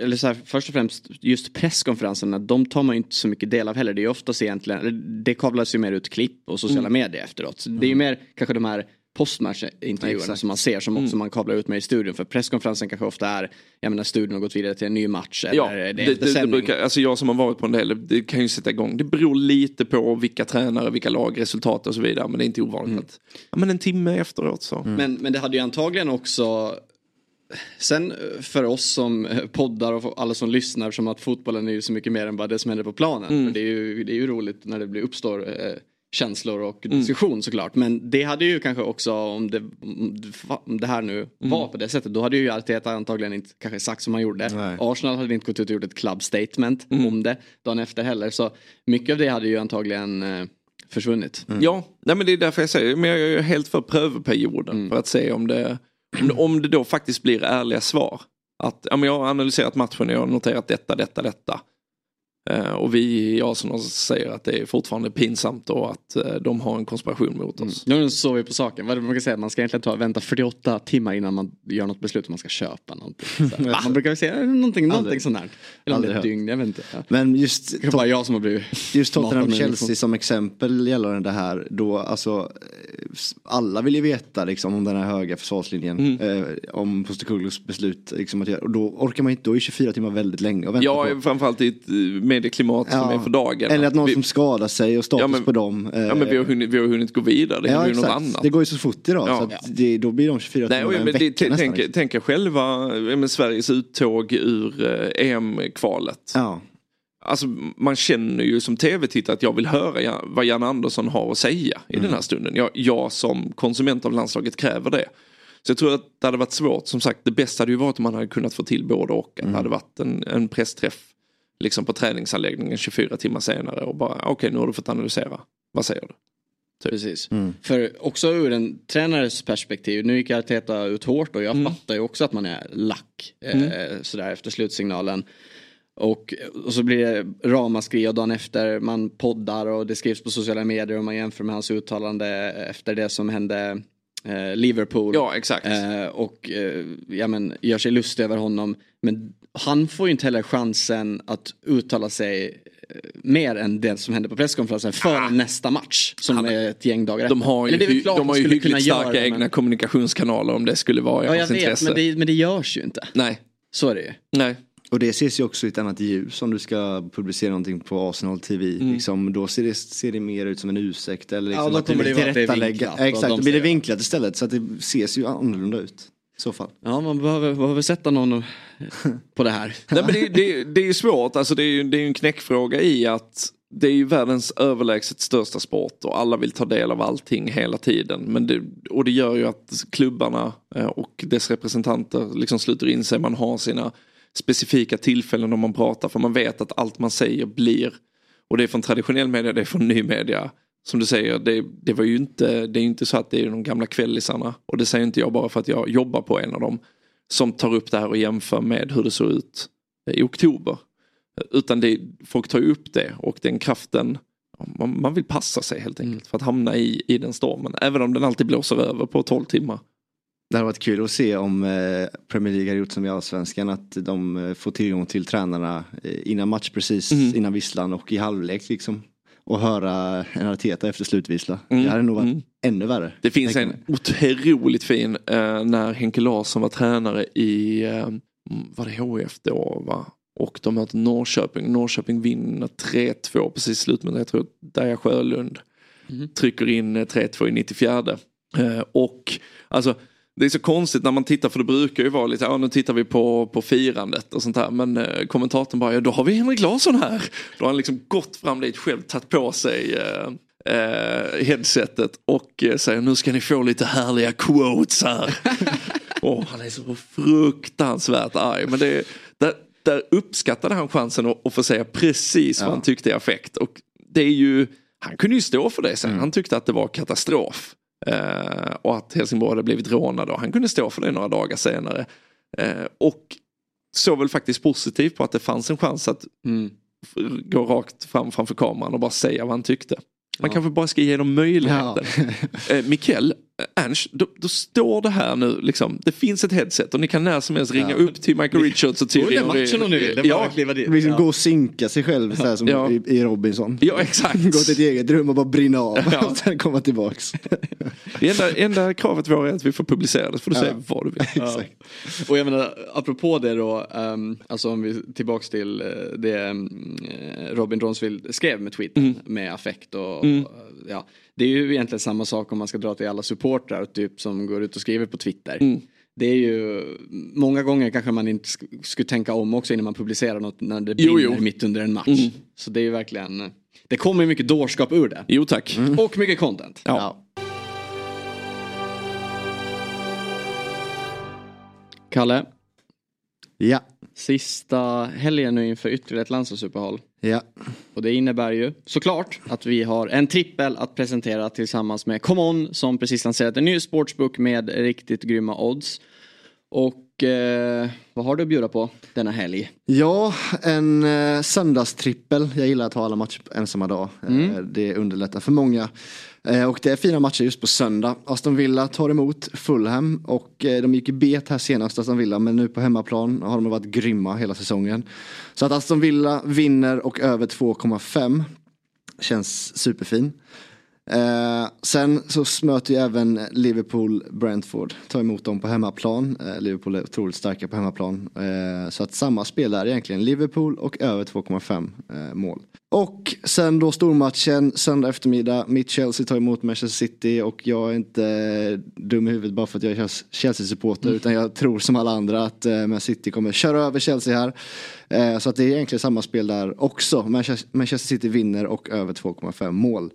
eller så här, först och främst just presskonferenserna, de tar man ju inte så mycket del av heller. Det är ju oftast egentligen, det kablas ju mer ut klipp och sociala Mm. medier efteråt. Så det är ju mer kanske de här postmatchintervjuerna som man ser som också man kablar ut med i studion. För presskonferensen kanske ofta är, jag menar studion har gått vidare till en ny match eller Ja, det det, det, brukar, alltså jag som har varit på en del, det kan ju sätta igång. Det beror lite på vilka tränare, vilka lag, resultat och så vidare. Men det är inte ovanligt Mm. att, ja, men en timme efteråt så. Men, men det hade ju antagligen också Sen för oss som poddar och alla som lyssnar som att fotbollen är ju så mycket mer än bara det som händer på planen. Mm. Det, är ju, det är ju roligt när det blir, uppstår eh, känslor och Mm. diskussion såklart. Men det hade ju kanske också om det, om det- här nu Mm. var på det sättet. Då hade ju Arteta antagligen inte kanske sagt som han gjorde. Nej. Arsenal hade inte gått ut och gjort ett club statement Mm. om det dagen efter heller. Så mycket av det hade ju antagligen eh, försvunnit. Ja, nej men det är därför jag säger, men jag är helt för prövoperioden. Mm. För att se om det, om det, om det då faktiskt blir ärliga svar. Att ja, men jag har analyserat matchen och jag har noterat detta, detta, detta. Eh, och vi i Arsenal säger att det är fortfarande pinsamt och att eh, de har en konspiration mot oss. Nu såg vi på saken. Vad man kan säga? Man ska egentligen ta, vänta 48 timmar innan man gör något beslut om man ska köpa någonting. Man brukar ju säga någonting, någonting sånt här. Eller är ett Aldrig dygn, jag vet inte. Ja. Men just, Det bara jag som har blivit just Tottenham-Chelsea som exempel gällande det här. Då, alltså, eh, alla vill ju veta liksom, om den här höga försvarslinjen. Mm. Eh, om Postecoglous beslut. Liksom, att göra. Och då orkar man inte, då är 24 timmar väldigt länge att vänta Jag på. är framförallt i ett eh, medieklimat som Ja. är för dagen. Eller att någon vi, som skadar sig och status Ja, men- på dem. eh, ja, men vi, har hunnit, vi har hunnit gå vidare, det ja, händer ju något annat. Det går ju så fort idag. Så det, då blir de 24 Nej, timmar en men vecka det, nästan. tänk, liksom. tänk er själva men Sveriges uttåg ur eh, EM-kvalet. Ja. Alltså man känner ju som tv-tittare att jag vill höra vad Jan Andersson har att säga i Mm. den här stunden. Jag, jag som konsument av landslaget kräver det. Så jag tror att det hade varit svårt. Som sagt, det bästa hade ju varit om man hade kunnat få till både och. Att Mm. det hade varit en, en pressträff liksom på träningsanläggningen 24 timmar senare och bara okej nu har du fått analysera. Vad säger du? Precis. Mm. För också ur en tränares perspektiv, nu gick Arteta ut hårt och jag Mm. fattar ju också att man är lack eh, sådär efter slutsignalen. Och, och så blir det ramaskri och dagen efter man poddar och det skrivs på sociala medier och man jämför med hans uttalande efter det som hände eh, Liverpool. Ja exakt. Eh, och eh, ja, men, gör sig lustig över honom. Men han får ju inte heller chansen att uttala sig eh, mer än det som hände på presskonferensen för nästa match. Som är ett gäng dagar Ah. De har ju, Eller det är väl hy- klart de har ju skulle kunna hyggligt göra starka det, egna men- kommunikationskanaler om det skulle vara i Ja jag hans vet intresse. men det, men det görs ju inte. Nej. Så är det ju. Nej. Och det ses ju också i ett annat ljus om du ska publicera någonting på Arsenal TV. Mm. Liksom, då ser det, ser det mer ut som en ursäkt. Eller liksom Ja, då att det vill vara att det är tillrättalägga. Exakt, de då blir det vinklat istället. Så att det ses ju annorlunda ut. Så fall. Ja man behöver, behöver sätta någon på det här. Nej, men det, det, det är ju svårt, alltså det är ju det är en knäckfråga i att det är ju världens överlägset största sport och alla vill ta del av allting hela tiden. Men det, och det gör ju att klubbarna eh, och dess representanter liksom sluter in sig. Man har sina specifika tillfällen när man pratar för man vet att allt man säger blir och det är från traditionell media, det är från ny media. Som du säger, det, det var ju inte, det är ju inte så att det är de gamla kvällisarna och det säger inte jag bara för att jag jobbar på en av dem som tar upp det här och jämför med hur det såg ut i oktober. Utan det, folk tar ju upp det och den kraften, man, man vill passa sig helt enkelt för att hamna i, i den stormen. Även om den alltid blåser över på 12 timmar. Det hade varit kul att se om eh, Premier League har gjort som i Allsvenskan. Att de eh, får tillgång till tränarna eh, innan match precis Mm. innan visslan och i halvlek liksom. Och höra en Arteta efter slutvissla. Mm. Det hade nog varit Mm. ännu värre. Det finns en otroligt fin eh, när Henke Larsson var tränare i, eh, var det HIF då va? Och de möter Norrköping. Norrköping vinner 3-2 precis i slutet. Men jag tror Daja Sjölund trycker in eh, 3-2 i 94. Eh, och alltså det är så konstigt när man tittar för det brukar ju vara lite, ja nu tittar vi på, på firandet och sånt här. Men eh, kommentatorn bara, ja då har vi Henrik Larsson här. Då har han liksom gått fram dit själv, tagit på sig eh, eh, headsetet och eh, säger nu ska ni få lite härliga quotes här. och han är så fruktansvärt arg. Men det, där, där uppskattade han chansen att, att få säga precis vad Ja. han tyckte i affekt. Och det är ju, han kunde ju stå för det sen. Han tyckte att det var katastrof. Eh, och att Helsingborg hade blivit rånade och han kunde stå för det några dagar senare. Eh, och såg väl faktiskt positivt på att det fanns en chans att Mm. gå rakt fram framför kameran och bara säga vad han tyckte. Man Ja. kanske bara ska ge dem möjligheten. eh, Mikael, eh, Ernst, då, då står det här nu liksom. Det finns ett headset och ni kan när som helst ringa Ja. upp till Michael Richards och till Gå den matchen det är bara ja, kliva dit. Liksom Ja. gå och synka sig själv så här som Ja. i, i Robinson. ja, exakt. Gå till ett eget rum och bara brinna av Ja. och sen komma tillbaks. Det enda, enda kravet vår är att vi får publicera det. Så får du Ja. säga vad du vill. Ja. Och jag menar, apropå det då, ehm, alltså om vi tillbaks till eh, det um, Robin Ronsfield skrev med tweeten med affekt och, Mm. och, ja. Det är ju egentligen samma sak om man ska dra till alla supportrar typ som går ut och skriver på Twitter. Mm. Det är ju, många gånger kanske man inte sk- skulle tänka om också innan man publicerar något när det Jo, brinner jo. mitt under en match. Mm. Så det är ju verkligen, det kommer ju mycket dårskap ur det. Jo tack. Och mycket content. Ja. Kalle, Ja, sista helgen nu inför ytterligare ett landslagsuppehåll. ja. Och det innebär ju såklart att vi har en trippel att presentera tillsammans med ComeOn som precis lanserat en ny sportsbook med riktigt grymma odds. Och Och eh, vad har du att bjuda på denna helg? Ja, en eh, söndagstrippel. Jag gillar att ha alla matcher på en samma dag. Mm. Eh, det underlättar för många. Eh, och det är fina matcher just på söndag. Aston Villa tar emot Fulham och eh, de gick i bet här senast Aston Villa men nu på hemmaplan har de varit grymma hela säsongen. Så att Aston Villa vinner och över 2,5 känns superfin. Eh, sen så möter ju även Liverpool Brentford. Tar emot dem på hemmaplan. Eh, Liverpool är otroligt starka på hemmaplan. Eh, så att samma spel där egentligen. Liverpool och över 2,5 eh, mål. Och sen då stormatchen söndag eftermiddag. Mitt Chelsea tar emot Manchester City och jag är inte eh, dum i huvudet bara för att jag är Chelsea-supporter Mm. utan jag tror som alla andra att eh, Man City kommer köra över Chelsea här. Så att det är egentligen samma spel där också. Manchester City vinner och över 2,5 mål.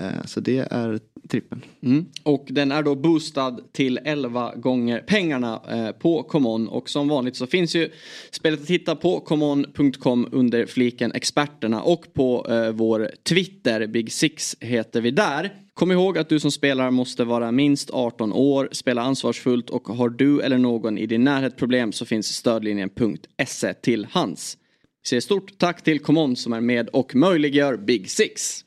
Eh, så det är trippen. Mm. Och den är då boostad till 11 gånger pengarna eh, på Common. Och som vanligt så finns ju spelet att hitta på common.com under fliken experterna och på eh, vår Twitter, Big Six heter vi där. Kom ihåg att du som spelar måste vara minst 18 år, spela ansvarsfullt och har du eller någon i din närhet problem så finns stödlinjen.se till hands. Vi säger stort tack till Common som är med och möjliggör Big Six.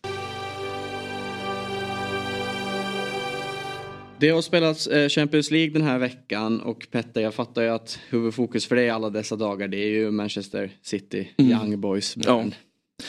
Det har spelats eh, Champions League den här veckan och Petter jag fattar ju att huvudfokus för dig alla dessa dagar det är ju Manchester City, Mm. Young Boys. Ja.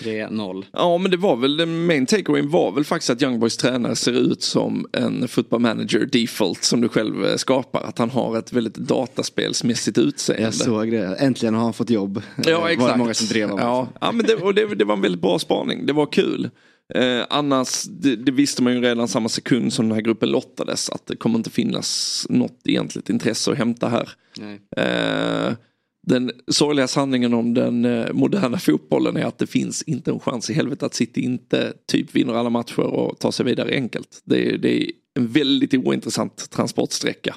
3-0. Ja men det var väl, den main takeawayen var väl faktiskt att Young Boys tränare ser ut som en football manager default som du själv eh, skapar. Att han har ett väldigt dataspelsmässigt utseende. Jag såg det. Äntligen har han fått jobb. Ja Var exakt. det många som drev om. ja. ja men det, och det, det var en väldigt bra spaning. Det var kul. Eh, annars, det, det visste man ju redan samma sekund som den här gruppen lottades att det kommer inte finnas något egentligt intresse att hämta här. Nej. Eh, den sorgliga sanningen om den eh, moderna fotbollen är att det finns inte en chans i helvete att City inte typ vinner alla matcher och tar sig vidare enkelt. Det är, det är en väldigt ointressant transportsträcka.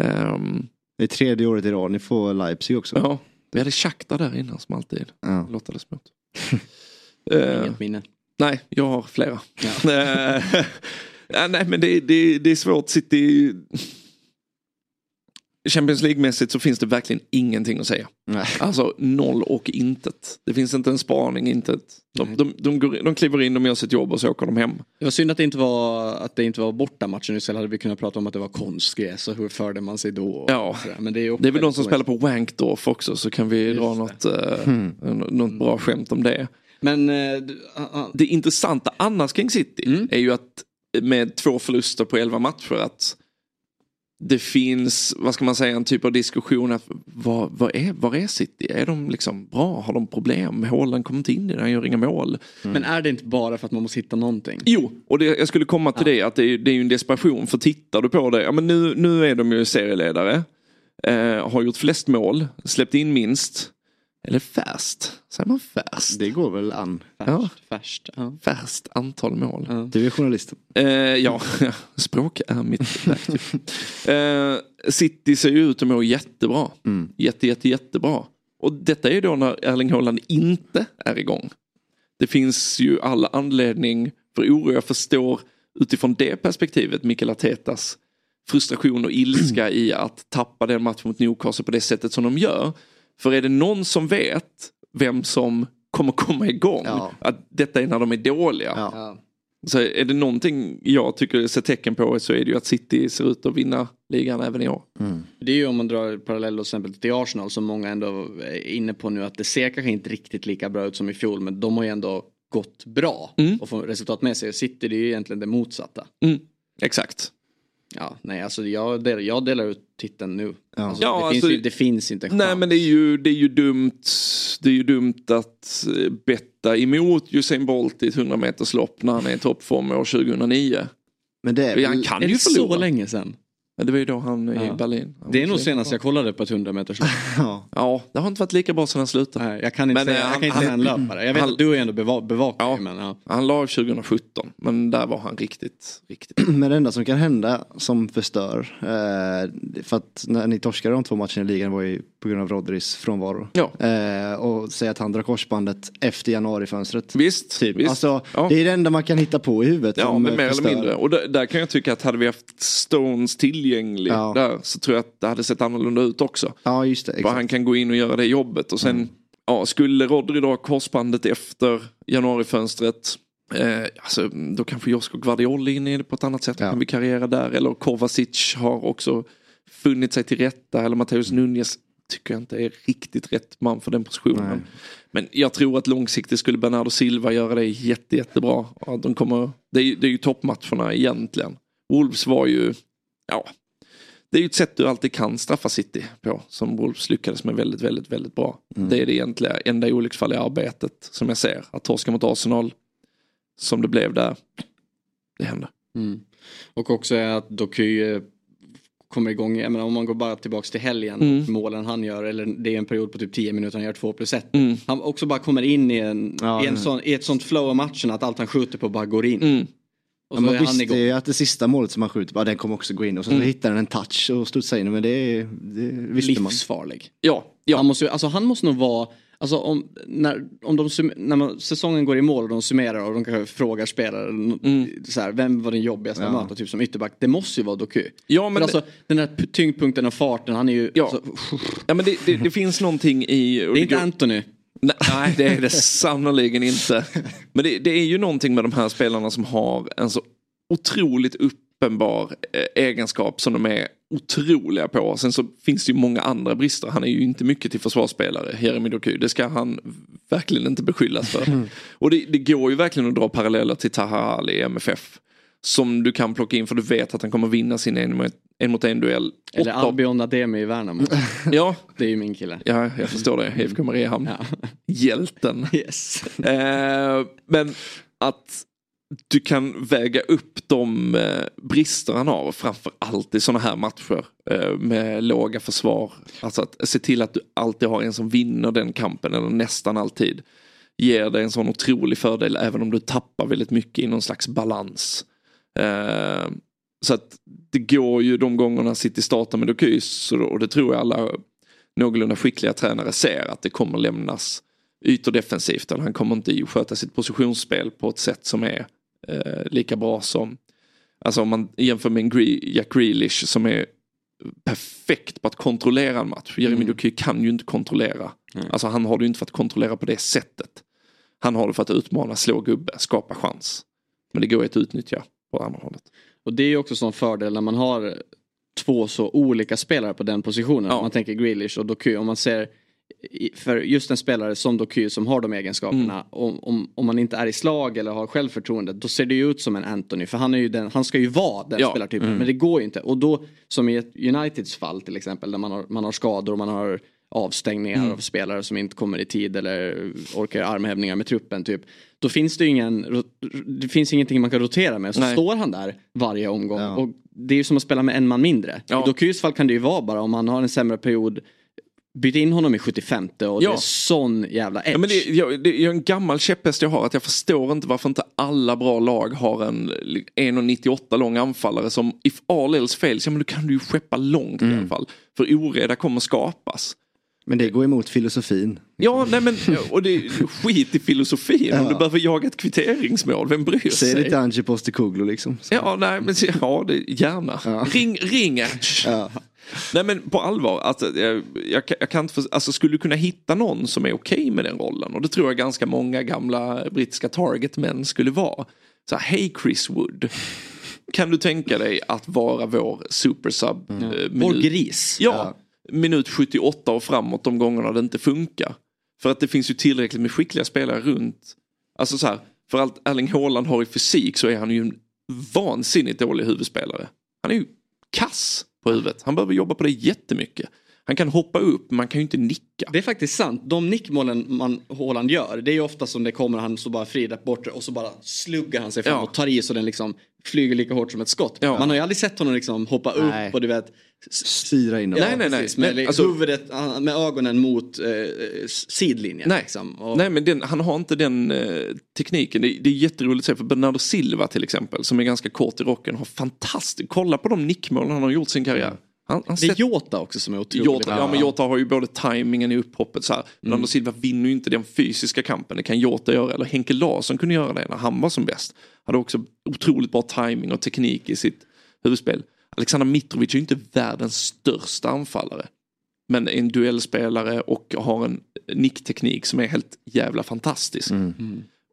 Ehm, Det är tredje året i rad. Ni får Leipzig också. ja, vi hade Shakhtar där innan som alltid Ja. lottades mot. Eh, Inget minne. Nej, jag har flera. Ja, nej men det, det, det är svårt. City... Champions League-mässigt så finns det verkligen ingenting att säga. Nej. Alltså noll och intet. Det finns inte en spaning, intet. De, de, de, går, de kliver in, de gör sitt jobb och så åker de hem. Det var synd att det inte var, att det inte var borta matchen istället hade vi kunnat prata om att det var konstgräs och hur förde man sig då. Ja. Men det är, ju Det är väl de som spelar på Wankdorf också så kan vi dra något, eh, något bra skämt om det. Men eh, Det intressanta annars kring City är ju att med två förluster på elva matcher att det finns, vad ska man säga, en typ av diskussion att vad, vad, är, vad är City? Är de liksom bra? Har de problem? Håland kommer inte in i det, han gör inga mål. Men är det inte bara för att man måste hitta någonting? Jo, och det, jag skulle komma till det att det är, det är ju en desperation för tittar du på det, ja men nu, nu är de ju serieledare. Eh, har gjort flest mål, släppt in minst. Eller fast, säger man fast? Det går väl an. Ja. Färskt. Ja. Fast antal mål. Ja. Du är journalist. Eh, ja, språk är mitt verktyg. eh, City ser ju ut att må jättebra. Jätte, jätte, jättebra. Och detta är ju då när Erling Haaland inte är igång. Det finns ju alla anledning för oro. Jag förstår utifrån det perspektivet Mikael Artetas frustration och ilska i att tappa den matchen mot Newcastle på det sättet som de gör. För är det någon som vet vem som kommer komma igång, Ja. att detta är när de är dåliga. Ja. Så är det någonting jag tycker ser tecken på så är det ju att City ser ut att vinna ligan även i år. Det är ju om man drar parallell till exempel till Arsenal som många ändå är inne på nu att det ser kanske inte riktigt lika bra ut som i fjol men de har ju ändå gått bra Mm. och får resultat med sig. City det är ju egentligen det motsatta. Mm. Exakt. Ja, nej alltså jag delar, jag delar ut titeln nu. Ja. Alltså, Ja, det, alltså- finns ju, det finns inte en Nej chans. men det är ju, det är ju dumt Det är ju dumt att eh, betta emot Usain Bolt i ett 100 meters lopp när han är i toppform år 2009. Men det är Han kan är ju det så förlora. länge sedan? Ja, det var ju då han i Ja. Berlin. Han Det är nog senast bra. jag kollade på ett 100 meters lopp. Ja. Ja, det har inte varit lika bra sedan han slutade. Nej, jag kan inte Men, säga, eh, jag kan han- inte säga en han- löpare. Jag vet han- att du är ändå beva, bevakar Ja. men ja. Han la av 2017 men där var han riktigt, riktigt. Men det enda som kan hända som förstör. Eh, för att när ni torskade de två matcherna i ligan var ju på grund av Rodris frånvaro. Ja. Eh, och säga att han drar korsbandet efter januarifönstret. Visst, Typ. visst. Alltså, Ja. Det är det enda man kan hitta på i huvudet. Ja, men mer eller mindre. Och där, där kan jag tycka att hade vi haft Stones tillgänglig Ja. där så tror jag att det hade sett annorlunda ut också. Ja just det. Exakt. han kan gå in och göra det jobbet och sen ja, skulle Rodri då ha korsbandet efter januarifönstret Eh, alltså, då kanske Josko Guardiol är inne i det på ett annat sätt. Ja. Kan vi karriera där. Eller Kovacic har också funnit sig till rätta. Eller Matteus Nunez tycker jag inte är riktigt rätt man för den positionen. Nej. Men jag tror att långsiktigt skulle Bernardo Silva göra det jätte, jättebra. Ja, de kommer, det, är, det är ju toppmatcherna egentligen. Wolves var ju, ja, det är ju ett sätt du alltid kan straffa City på. Som Wolves lyckades med väldigt, väldigt, väldigt bra. Det är det egentliga enda olycksfall i arbetet som jag ser. Att torska mot Arsenal, som det blev där, det hände. Mm. Och också att Doky eh, kommer igång, jag menar, om man går bara tillbaks till helgen, Mm. målen han gör, eller det är en period på typ 10 minuter, han gör 2 plus 1. Mm. Han också bara kommer in i, en, Ja, i, en sån, i ett sånt flow av matchen att allt han skjuter på bara går in. Mm. Och Ja, så man är han visste igång. ju att det sista målet som han skjuter, bara, den kommer också gå in och så Mm. hittar den en touch och studsar in. Men det, det visste man. Livsfarlig. Ja, ja. Han, måste, alltså, han måste nog vara, alltså, om, när, om de, när man, säsongen går i mål och de summerar och de kanske frågar spelare Mm. så här, vem var den jobbigaste Ja. möta typ som ytterback. Det måste ju vara Doku. Ja, men alltså, den här tyngdpunkten och farten, han är ju... Ja. Alltså, Ja men det, det, det finns någonting i... det är inte Anthony. Nej, det är det sannoliken inte. Men det, det är ju någonting med de här spelarna som har en så otroligt uppenbar eh, egenskap som de är otroliga på. Sen så finns det ju många andra brister. Han är ju inte mycket till försvarsspelare, Jeremy Doku. Det ska han verkligen inte beskyllas för. Och det, det går ju verkligen att dra paralleller till Taha Ali i MFF. Som du kan plocka in för du vet att han kommer vinna sin en mot en, mot en duell. Eller Åtta- Albion Ademi i Värnamo. Ja, Det är ju min kille. ja, jag förstår det. IFK Mariehamn. Ja. Hjälten. Yes. Eh, men att du kan väga upp de eh, brister han har, framför allt i sådana här matcher eh, med låga försvar. Alltså att se till att du alltid har en som vinner den kampen, eller nästan alltid. Ger dig en sån otrolig fördel även om du tappar väldigt mycket i någon slags balans. Eh, så att det går ju de gångerna City startar med Dokys och det tror jag alla någorlunda skickliga tränare ser att det kommer lämnas ytor defensivt. Han kommer inte sköta sitt positionsspel på ett sätt som är eh, lika bra som Alltså om man jämför med en Gre- Jack Grealish som är perfekt på att kontrollera en match. Jeremy Mm. Doku kan ju inte kontrollera. Alltså han har det ju inte för att kontrollera på det sättet. Han har det för att utmana, slå gubbe, skapa chans. Men det går ju att utnyttja på andra hållet. Och det är ju också en sån fördel när man har två så olika spelare på den positionen. Ja. Om man tänker Grealish och Doku. Om man ser för just en spelare som Doku som har de egenskaperna. Mm. Om, om, om man inte är i slag eller har självförtroende. Då ser det ju ut som en Anthony. För han, är ju den, han ska ju vara den Ja. spelartypen. Men det går ju inte. Och då som i ett Uniteds fall till exempel. Där man har, man har skador och man har avstängningar Mm. av spelare som inte kommer i tid eller orkar armhävningar med truppen typ. Då finns det ju ingen, det finns ingenting man kan rotera med. Så Nej. står han där varje omgång. Ja. Och det är ju som att spela med en man mindre. Ja. I Dokys fall kan det ju vara bara om han har en sämre period. Byt in honom i 75 och Ja. det är sån jävla edge. Ja, men det, jag, det är en gammal käpphäst jag har att jag förstår inte varför inte alla bra lag har en 1,98 lång anfallare som if all else fails, ja men då kan du ju skeppa långt i alla fall. För oreda kommer skapas. Men det går emot filosofin. Ja, nej men och det skit i filosofin. Om Ja. du behöver jaga ett kvitteringsmål, vem bryr Säg sig? lite Ange Postecoglou liksom. Så. Ja, nej, men ja, det, gärna. Ja. Ring, ring Ernst. Ja. Nej men på allvar, alltså, jag, jag, jag kan inte för, alltså, skulle du kunna hitta någon som är okej med den rollen? Och det tror jag ganska många gamla brittiska targetmän skulle vara. Så här, hej Chris Wood. Kan du tänka dig att vara vår supersub? eh, Vår gris. Ja, minut 78 och framåt de gångerna det inte funkar. För att det finns ju tillräckligt med skickliga spelare runt. Alltså så här, för allt Erling Haaland har i fysik så är han ju en vansinnigt dålig huvudspelare. Han är ju kass på huvudet. Han behöver jobba på det jättemycket. Han kan hoppa upp, men man kan ju inte nicka. Det är faktiskt sant. De nickmålen man, Haaland gör, det är ju ofta som det kommer han så bara fri där borta och så bara sluggar han sig fram Ja. och tar i så den liksom flyger lika hårt som ett skott. Ja. Man har ju aldrig sett honom liksom hoppa Nej. upp och du vet Styra in dem. Nej, nej, nej. med alltså- huvudet, med ögonen mot eh, sidlinjen. Nej, Liksom. Och, Nej men den, han har inte den eh, tekniken. Det, det är jätteroligt att se för Bernardo Silva till exempel som är ganska kort i rocken har fantastiskt, kolla på de nickmål han har gjort sin karriär. Han, han det är Jota också som är otroligt Jota, ja men Jota har ju både tajmingen i upphoppet så här. Bernardo Silva vinner ju inte den fysiska kampen. Det kan Jota göra. Eller Henke Larsson kunde göra det när han var som bäst. Hade också otroligt bra timing och teknik i sitt huvudspel. Alexander Mitrovic är ju inte världens största anfallare. Men är en duellspelare och har en nickteknik som är helt jävla fantastisk.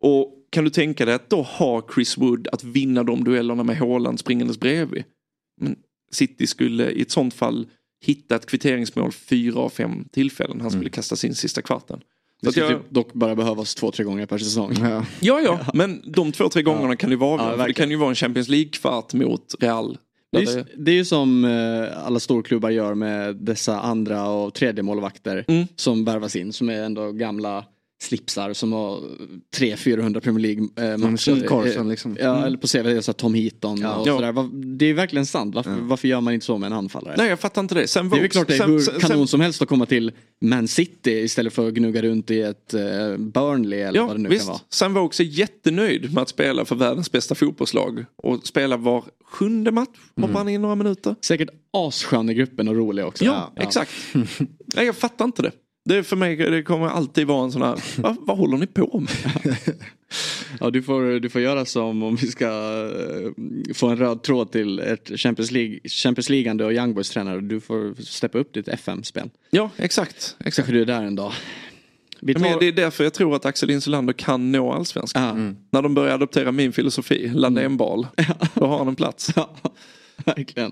Och kan du tänka dig att då har Chris Wood att vinna de duellerna med Haaland springandes bredvid. Men City skulle i ett sånt fall hitta ett kvitteringsmål fyra av fem tillfällen. Han skulle kasta sin sista kvarten. Det skulle jag, typ dock bara behövas två, tre gånger per säsong. Ja. ja, ja, men de två, tre gångerna kan det vara. Ja, det kan ju vara en Champions League-kvart mot Real. Det är, ju- det är ju som eh, alla storklubbar gör med dessa andra och tredje målvakter Mm. som värvas in som är ändå gamla slipsar som har 300-400 Premier League eh. Phil Carson liksom. Ja, eller på CV, så Tom Heaton Ja. och Ja. sådär. Vad- Det är verkligen sant. Varför, varför gör man inte så med en anfallare? Nej, jag fattar inte det. Sen det är väl Vokes- klart det är sen- hur sen- kanon sen- som helst att komma till Man City istället för att gnugga runt i ett eh, Burnley eller vad Ja, det nu visst. kan vara. Sam Vokes är jättenöjd med att spela för världens bästa fotbollslag. Och spela var sjunde match. Hoppar han in några minuter. Säkert asskön i gruppen och rolig också. Ja, exakt. Nej, jag fattar inte det. Det är för mig, det kommer alltid vara en sån här, vad, vad håller ni på med? Ja, du, får, du får göra som om vi ska eh, få en röd tråd till ett Champions League, Champions League och Young Boys tränare. Du får steppa upp ditt FM-spel. Ja, exakt. exakt. Kanske du är där en dag. Vi Men tar... det är därför jag tror att Axel Insulander kan nå allsvenskan. Ja. När de börjar adoptera min filosofi, Landén-bal, då har han en plats. Ja, verkligen.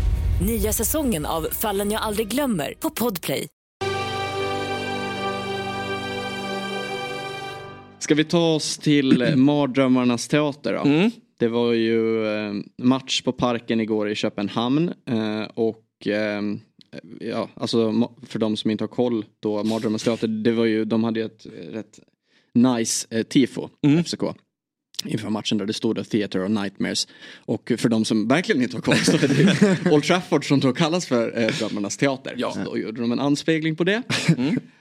Nya säsongen av Fallen jag aldrig glömmer på Podplay. Ska vi ta oss till eh, Mardrömmarnas teater då? Mm. Det var ju eh, match på Parken igår i Köpenhamn eh, och ja, alltså för de som inte har koll då, Mardrömmarnas teater, det var ju, de hade ju ett rätt nice tifo, FCK. Inför matchen där det stod då Theater of Nightmares. Och för de som verkligen inte har koll så är det Old Trafford som då kallas för eh, Drömmarnas teater. Ja. Så då gjorde de en anspegling på det.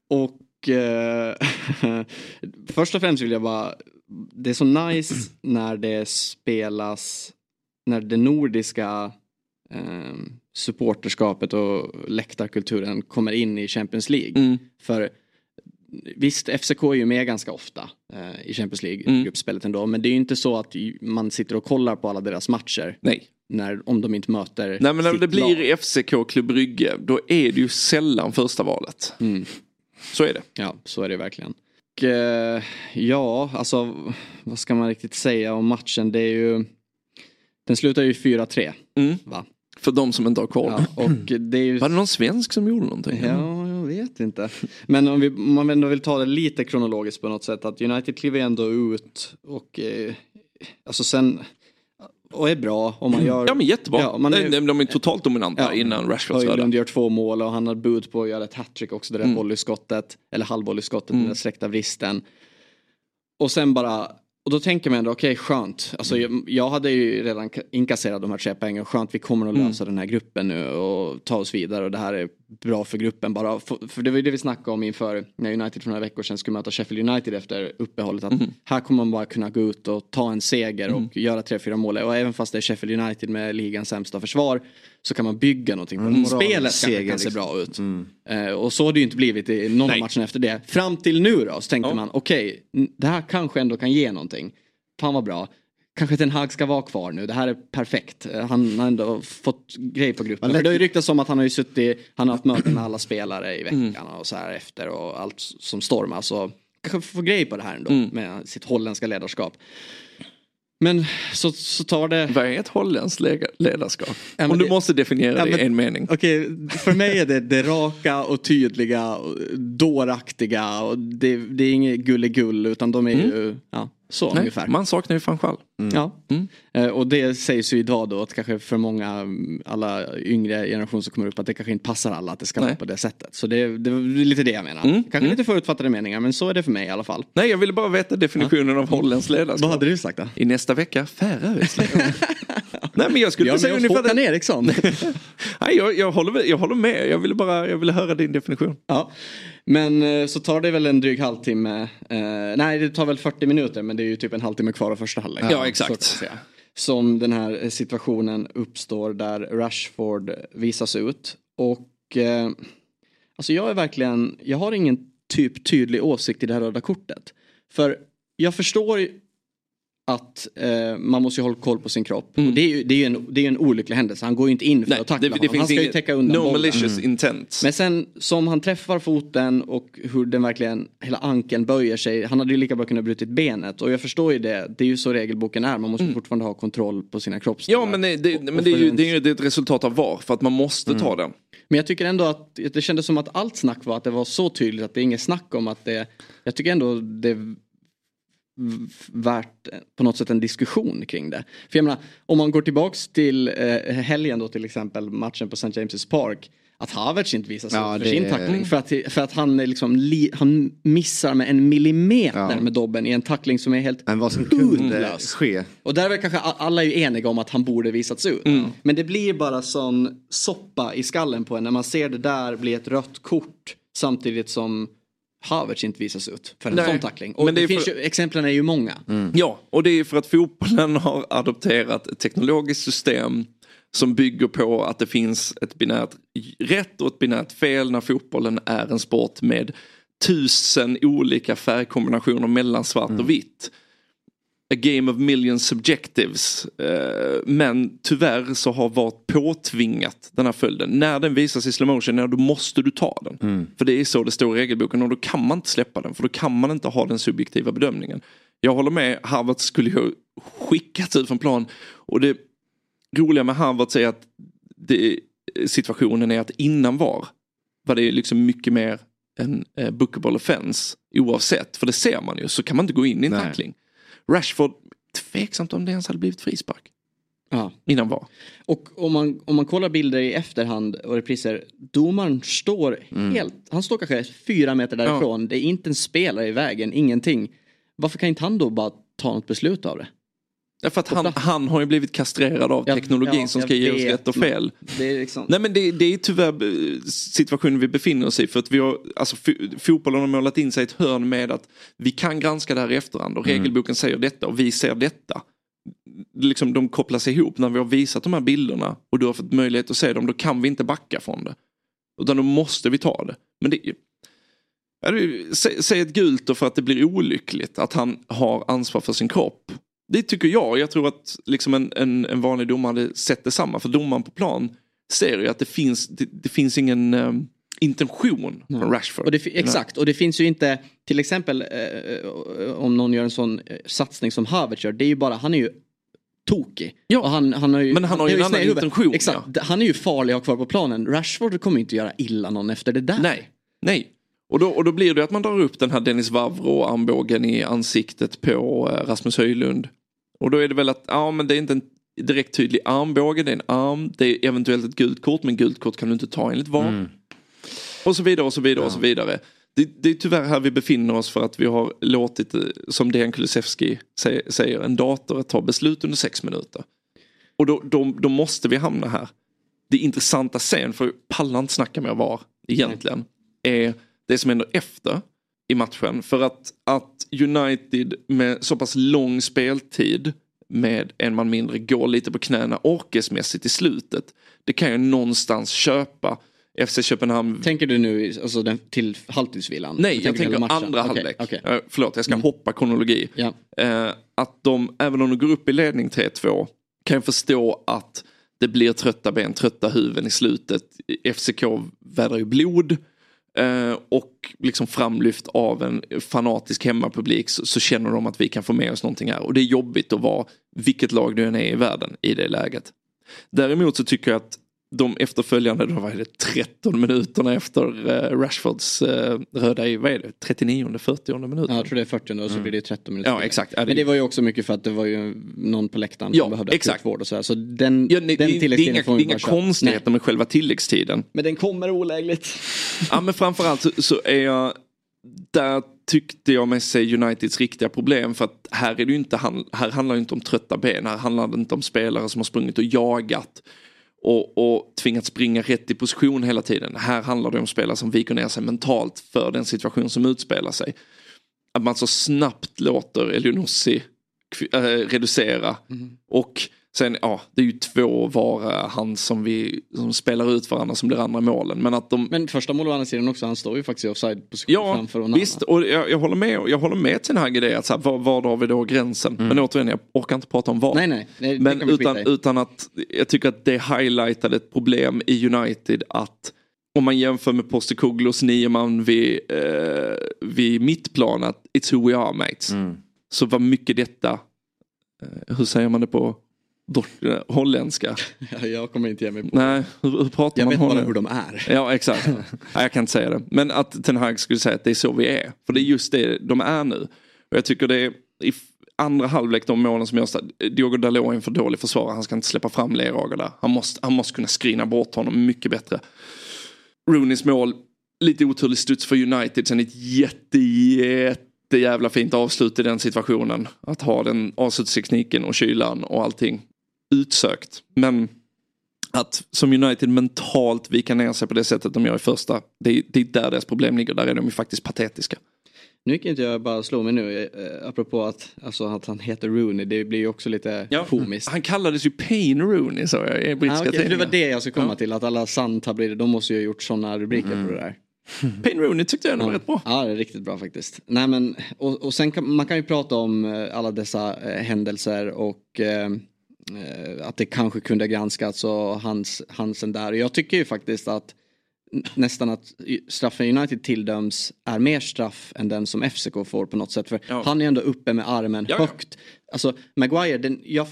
Och eh, först och främst vill jag bara, det är så nice när det spelas, när det nordiska eh, supporterskapet och läktarkulturen kommer in i Champions League. Mm. För Visst, FCK är ju med ganska ofta eh, i Champions Mm. League-gruppspelet ändå. Men det är ju inte så att man sitter och kollar på alla deras matcher. Nej. När, om de inte möter Nej men när det blir lag. FCK Klubb Brygge, då är det ju sällan första valet. Mm. Så är det. Ja, så är det verkligen. Och, eh, ja, alltså vad ska man riktigt säga om matchen? Det är ju... Den slutar ju 4-3. Mm. Va? För de som inte har koll. Ja, och det är ju... Var det någon svensk som gjorde någonting? Ja, vet inte. Men om, vi, om man ändå vill ta det lite kronologiskt på något sätt. Att United kliver ändå ut och eh, alltså sen och är bra om man gör... Ja men jättebra. Ja, man är- de, är totalt dominanta innan Rashfords Höjlund gör två mål och han har bud på att göra ett hattrick också. Det där Mm. volleyskottet. Eller halvvolleyskottet, Mm. den där sträckta vristen. Och sen bara... Och då tänker man ändå, okej skönt. Alltså, jag, jag hade ju redan ka- inkasserat de här tre poängen. Skönt, vi kommer att Mm. lösa den här gruppen nu och ta oss vidare. Och det här är bra för gruppen bara. För, för det var ju det vi snackade om inför när United för några veckor sedan skulle möta Sheffield United efter uppehållet. Att Mm. här kommer man bara kunna gå ut och ta en seger och göra tre, fyra mål. Och även fast det är Sheffield United med ligans sämsta försvar så kan man bygga någonting. på. Mm, Spelet kanske kan se liksom. bra ut. Eh, och så har det ju inte blivit i någon Nej. av matcherna efter det. Fram till nu då så tänkte Ja. man okej, n- det här kanske ändå kan ge någonting. Fan vad bra. Kanske Ten Hag ska vara kvar nu, det här är perfekt. Eh, Han har ändå fått grej på gruppen. För det har ju lätt- ryktats om att han har ju suttit, han har haft möten med alla spelare i veckan Mm. och så här efter och allt som stormar. Så kanske få grej på det här ändå Mm. med sitt holländska ledarskap. Men så, så tar det... Vad är ett holländskt ledarskap? Ja, Om du det- måste definiera Ja, det i en mening. Okej, för mig är det det raka och tydliga, och dåraktiga och det, det är inget gulligull utan de är ju ja, så Nej, ungefär. man saknar ju fan själv. Ja. Mm. Eh, Och det sägs ju idag då att kanske för många, mm, alla yngre generationer som kommer upp att det kanske inte passar alla att det ska vara Nej. på det sättet. Så det, det är lite det jag menar. Mm, Kanske mm. lite förutfattade meningar men så är det för mig i alla fall. Nej, jag ville bara veta definitionen av holländskt ledarskap. Vad hade du sagt då? I nästa vecka, Färöiskt ledarskap. Nej men jag skulle Ja, säga ungefär det. Eriksson. Nej, jag, jag, håller, jag håller med, jag ville bara jag ville höra din definition. Ja. Men eh, så tar det väl en dryg halvtimme. Eh, nej det tar väl 40 minuter men det är ju typ en halvtimme kvar av första halvlek. Ja, exakt. Som den här eh, situationen uppstår där Rashford visas ut. Och eh, alltså jag är verkligen, jag har ingen typ tydlig åsikt i det här röda kortet. För jag förstår att eh, man måste ju hålla koll på sin kropp. Och det är ju det är ju en, det är ju en olycklig händelse. Han går ju inte in för Nej, att tackla det, det honom. Han ska ju täcka undan no bollen. malicious intent. Men sen som han träffar foten och hur den verkligen, hela ankeln böjer sig. Han hade ju lika bra kunnat brutit benet. Och jag förstår ju det, det är ju så regelboken är. Man måste fortfarande ha kontroll på sina kroppsdelar. Ja men, det, det, Och- men och det, är ju, det är ju ett resultat av VAR för att man måste ta den. Men jag tycker ändå att det kändes som att allt snack var att det var så tydligt att det är inget snack om att det, jag tycker ändå det värt eh, på något sätt en diskussion kring det. För jag menar, om man går tillbaks till eh, helgen då till exempel, matchen på St. James' Park. Att Havertz inte visar sig Ja, för sin tackling. För att, för att han, liksom li, han missar med en millimeter Ja. med dobben i en tackling som är helt Men vad som kunde ske. Och där är kanske alla är eniga om att han borde visats ut. Men det blir bara sån soppa i skallen på en när man ser det där bli ett rött kort samtidigt som Havertz inte visas ut för en Nej, sån tackling. Och men det det är finns för- ju, exemplen är ju många. Ja, och det är för att fotbollen har adopterat ett teknologiskt system som bygger på att det finns ett binärt rätt och ett binärt fel när fotbollen är en sport med tusen olika färgkombinationer mellan svart och vitt. A game of million subjectives. Eh, Men tyvärr så har varit påtvingat den här följden. När den visas i slow motion, ja, då måste du ta den. För det är så det står i regelboken och då kan man inte släppa den. För då kan man inte ha den subjektiva bedömningen. Jag håller med, Harvard skulle ju skickats ut från plan. Och det roliga med Harvard är att det, situationen är att innan var var det liksom mycket mer en eh, bookable offense oavsett. För det ser man ju, så kan man inte gå in i en Nej. tackling. Rashford, tveksamt om det ens hade blivit frispark. Ja. Innan var. Och om man, om man kollar bilder i efterhand och repriser, domaren står helt, han står kanske fyra meter därifrån. Det är inte en spelare i vägen, ingenting. Varför kan inte han då bara ta något beslut av det? Därför att han, han har ju blivit kastrerad av teknologin ja, som ska ge oss rätt och fel. Det är liksom... Nej men det, det är tyvärr eh, situationen vi befinner oss i för att vi har, alltså fo- fotbollen har målat in sig i ett hörn med att vi kan granska det här i efterhand och regelboken säger detta och vi ser detta. Liksom de kopplas ihop när vi har visat de här bilderna och du har fått möjlighet att se dem, då kan vi inte backa från det. Utan då måste vi ta det. Men det säg ett gult då för att det blir olyckligt att han har ansvar för sin kropp. Det tycker jag. Jag tror att liksom en, en, en vanlig domare hade sett detsamma. För domaren på plan ser ju att det finns, det, det finns ingen eh, intention från Rashford. Och det, exakt, och det finns ju inte, till exempel eh, om någon gör en sån eh, satsning som Havertz gör, det är ju bara, han är ju tokig. Ja. Och han, han har ju, Men han har ju en annan intention, Exakt, han är ju farlig att ha kvar på planen. Rashford kommer inte göra illa någon efter det där. Nej, nej. Och då, och då blir det att man drar upp den här Dennis Vavro armbågen i ansiktet på eh, Rasmus Höjlund. Och då är det väl att, ja men det är inte en direkt tydlig armbåge, det är en arm, det är eventuellt ett gult kort, men gult kort kan du inte ta enligt VAR. Och så vidare och så vidare och så vidare. Det, det är tyvärr här vi befinner oss för att vi har låtit, eh, som Dejan Kulusevski sä- säger, en dator att ta beslut under sex minuter. Och då, då, då måste vi hamna här. Det intressanta sen, för jag pallar inte snacka med VAR egentligen, är det som händer efter i matchen. För att, att United med så pass lång speltid med en man mindre går lite på knäna orkesmässigt i slutet. Det kan jag någonstans köpa. FC Köpenhamn Tänker du nu alltså, den, till halvtidsvilan? Nej, jag tänker matchen? andra Okej, halvlek. okej. Mm. Eh, förlåt, jag ska hoppa kronologi. Ja. Eh, att de, även om de går upp i ledning 3-2, kan jag förstå att det blir trötta ben, trötta huvuden i slutet. FCK vädrar ju blod. Eh, och liksom framlyft av en fanatisk hemmapublik så, så känner de att vi kan få med oss någonting här. Och det är jobbigt att vara vilket lag du än är i världen i det läget. Däremot så tycker jag att de efterföljande, då var det 13 minuterna efter eh, Rashfords eh, röda i, vad är det, 39 40 minuten? Ja, jag tror det är 40 och så blir det 13 minuter. Mm. Ja, exakt. Men det var ju också mycket för att det var ju någon på läktaren Ja, som behövde exakt. akutvård och sådär. Så den, Ja, nej, den det, det är tilläggstiden inga, får det är inga konstigheter Nej. med själva tilläggstiden. Men den kommer olägligt. Ja men framförallt så, så är jag, där tyckte jag mig se Uniteds riktiga problem för att här är det inte, här handlar det inte om trötta ben, här handlar det inte om spelare som har sprungit och jagat och, och tvingats springa rätt i position hela tiden. Här handlar det om spelare som viker ner sig mentalt för den situation som utspelar sig. Att man så snabbt låter Elionossi äh, reducera och sen, ja, det är ju två var han som vi som spelar ut varandra som blir andra målen. Men att de Men första målet å andra sidan också, han står ju faktiskt i offside-position Ja, framför Onana. visst. Och jag, jag håller med, jag håller med Ten Hag i det. Att så här, var, var drar vi då gränsen? Men återigen, jag orkar inte prata om var. Nej, nej. nej Men utan, utan att jag tycker att det highlightade ett problem i United att om man jämför med Postekoglos nio man vid, eh, vid mittplan att it's who we are mates. Så var mycket detta, eh, hur säger man det på holländska? Ja, jag kommer inte ge mig på Nej, hur, hur pratar Jag man vet bara holländska? hur de är. Ja exakt. Nej, jag kan inte säga det. Men att Ten Hag skulle säga att det är så vi är. För det är just det de är nu. Och jag tycker det är i andra halvlek de målen som görs där. Diogo Dalot är en för dålig försvarare. Han ska inte släppa fram Lerager där. Han måste, han måste kunna skrina bort honom mycket bättre. Rooneys mål, lite oturlig studs för United. Sen ett jätte, jätte jävla fint avslut i den situationen. Att ha den avslutstekniken och kylan och allting utsökt. Men att som United mentalt vika ner sig på det sättet de gör i första. Det är, det är där deras problem ligger. Där är de ju faktiskt patetiska. Nu gick inte jag bara slå mig nu, eh, apropå att, alltså, att han heter Rooney, det blir ju också lite komiskt. Han kallades ju Payne Rooney så jag i brittiska Ah, för det var det jag skulle komma Ja. till, att alla Sun-tablider, de måste ju ha gjort sådana rubriker på det där. Payne Rooney tyckte jag ändå var rätt bra. Ja, det är riktigt bra faktiskt. Nej, men, och, och sen kan man kan ju prata om eh, alla dessa eh, händelser och eh, att det kanske kunde granskats och hans, Hansen där. Jag tycker ju faktiskt att nästan att straffen United tilldöms är mer straff än den som FCK får på något sätt. För han är ändå uppe med armen Ja, ja. högt. Alltså Maguire, den, jag,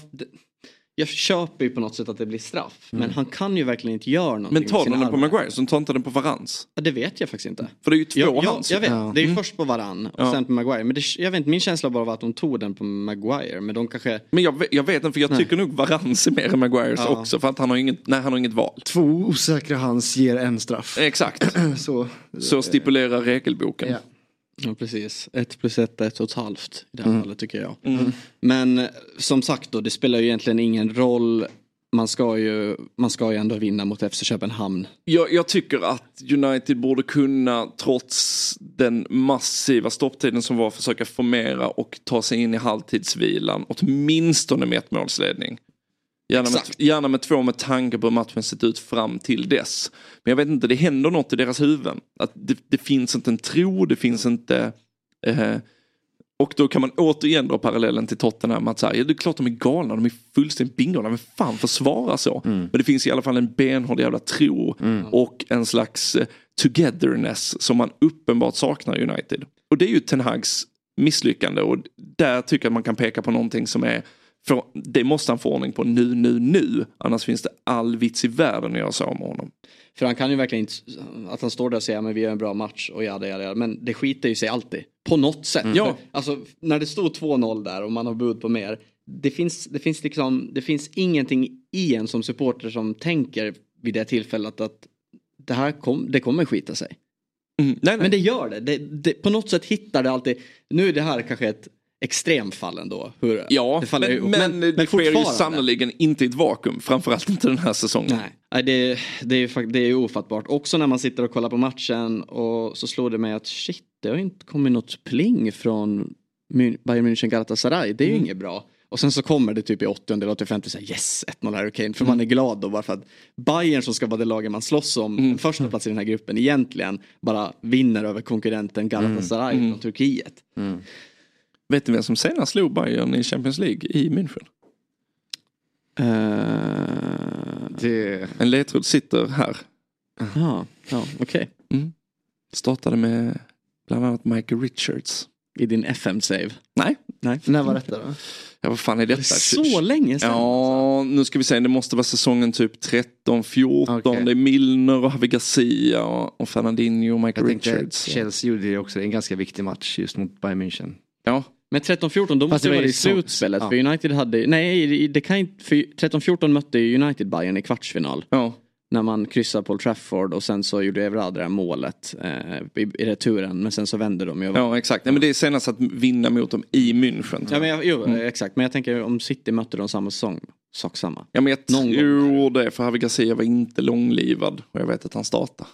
jag köper ju på något sätt att det blir straff. Men han kan ju verkligen inte göra någonting Men tar de den på. Maguire så tar inte den på Varans. Ja, det vet jag faktiskt inte. För det är ju två jag, jag, hands. jag vet, Ja. det är ju Mm. först på Varann och Ja. sen på Maguire. Men det, jag vet inte, min känsla bara var att de tog den på Maguire. Men de kanske... Men jag, vet- jag vet inte för jag Nej. tycker nog Varans är mer än Maguires Ja. också. För att han har inget, nej, han har inget val. Två osäkra hands ger en straff. Exakt. så, Så stipulerar regelboken. Ja. Precis, ett plus ett är ett och ett halvt i det här Mm. fallet tycker jag. Mm. Men eh, som sagt då, det spelar ju egentligen ingen roll. Man ska ju, man ska ju ändå vinna mot FC Köpenhamn. Jag, jag tycker att United borde kunna, trots den massiva stopptiden som var, försöka formera och ta sig in i halvtidsvilan. Åtminstone med ett målsledning. Gärna med, gärna med två med tanke på hur matchen sett ut fram till dess. Men jag vet inte, det händer något i deras huvuden. Att det, det finns inte en tro, det finns inte... Eh, och då kan man återigen dra parallellen till Tottenham. Att så här, ja, det är klart de är galna, de är fullständigt bingolna. Vem fan försvarar så? Men det finns i alla fall en benhård jävla tro. Och en slags eh, togetherness som man uppenbart saknar i United. Och det är ju Ten Hags misslyckande. Och där tycker jag att man kan peka på någonting som är för det måste han få ordning på nu, nu, nu. Annars finns det all vits i världen att göra av med honom. För han kan ju verkligen inte, att han står där och säger men vi gör en bra match och jada jada. Men det skiter ju sig alltid. På något sätt. Ja. För, Alltså när det stod 2-0 där och man har bud på mer. Det finns, det finns liksom, det finns ingenting i en som supporter som tänker vid det tillfället att det här kom, det kommer skita sig. Men det gör det. Det, det. På något sätt hittar det alltid, nu är det här kanske ett extremfall ändå. Hur Ja, det faller men, ihop. men, det sker ju sannoliken inte i ett vakuum. Framförallt inte den här säsongen. Nej, det, det, är, det är ofattbart. Också när man sitter och kollar på matchen och så slår det mig att shit, det har ju inte kommit något pling från Bayern München Galatasaray. Det är ju Mm. inget bra. Och sen så kommer det typ i 80 eller 85 och säger yes, 1-0 Harry Kane. För man är glad då bara för att Bayern som ska vara det laget man slåss om, Mm. första plats i den här gruppen egentligen, bara vinner över konkurrenten Galatasaray Mm. från Turkiet. Vet du vem som senast slog Bayern i Champions League i München? En ledtråd sitter här. Ja, ja okej. Mm. Startade med bland annat Michael Richards. I din FM-save? Nej. Nej. När var detta då? Ja vad fan är detta? så länge sedan? Ja, nu ska vi se. Det måste vara säsongen typ 13, 14. Okej. Det är Milner och Javi Garcia och och Fernandinho och Michael Jag Richards. Chelsea gjorde ju också en ganska viktig match just mot Bayern München. Ja. Men 13-14 då Fast måste det det var vara i slutspelet. ja. För United hade, nej det kan inte, för 13-14 mötte United Bayern i kvartsfinal. Ja. när man kryssar Paul Trafford och sen så gjorde Evra det där målet eh, i, i returen. Men sen så vände de ju. Ja exakt, Nej, men det är senast att vinna mot dem i München. Ja, men jag, jo, Mm. exakt. Men jag tänker om City mötte dem samma säsong. Sak samma. Ja men jag Någon tror det, för Javi Garcia var inte långlivad och jag vet att han startade.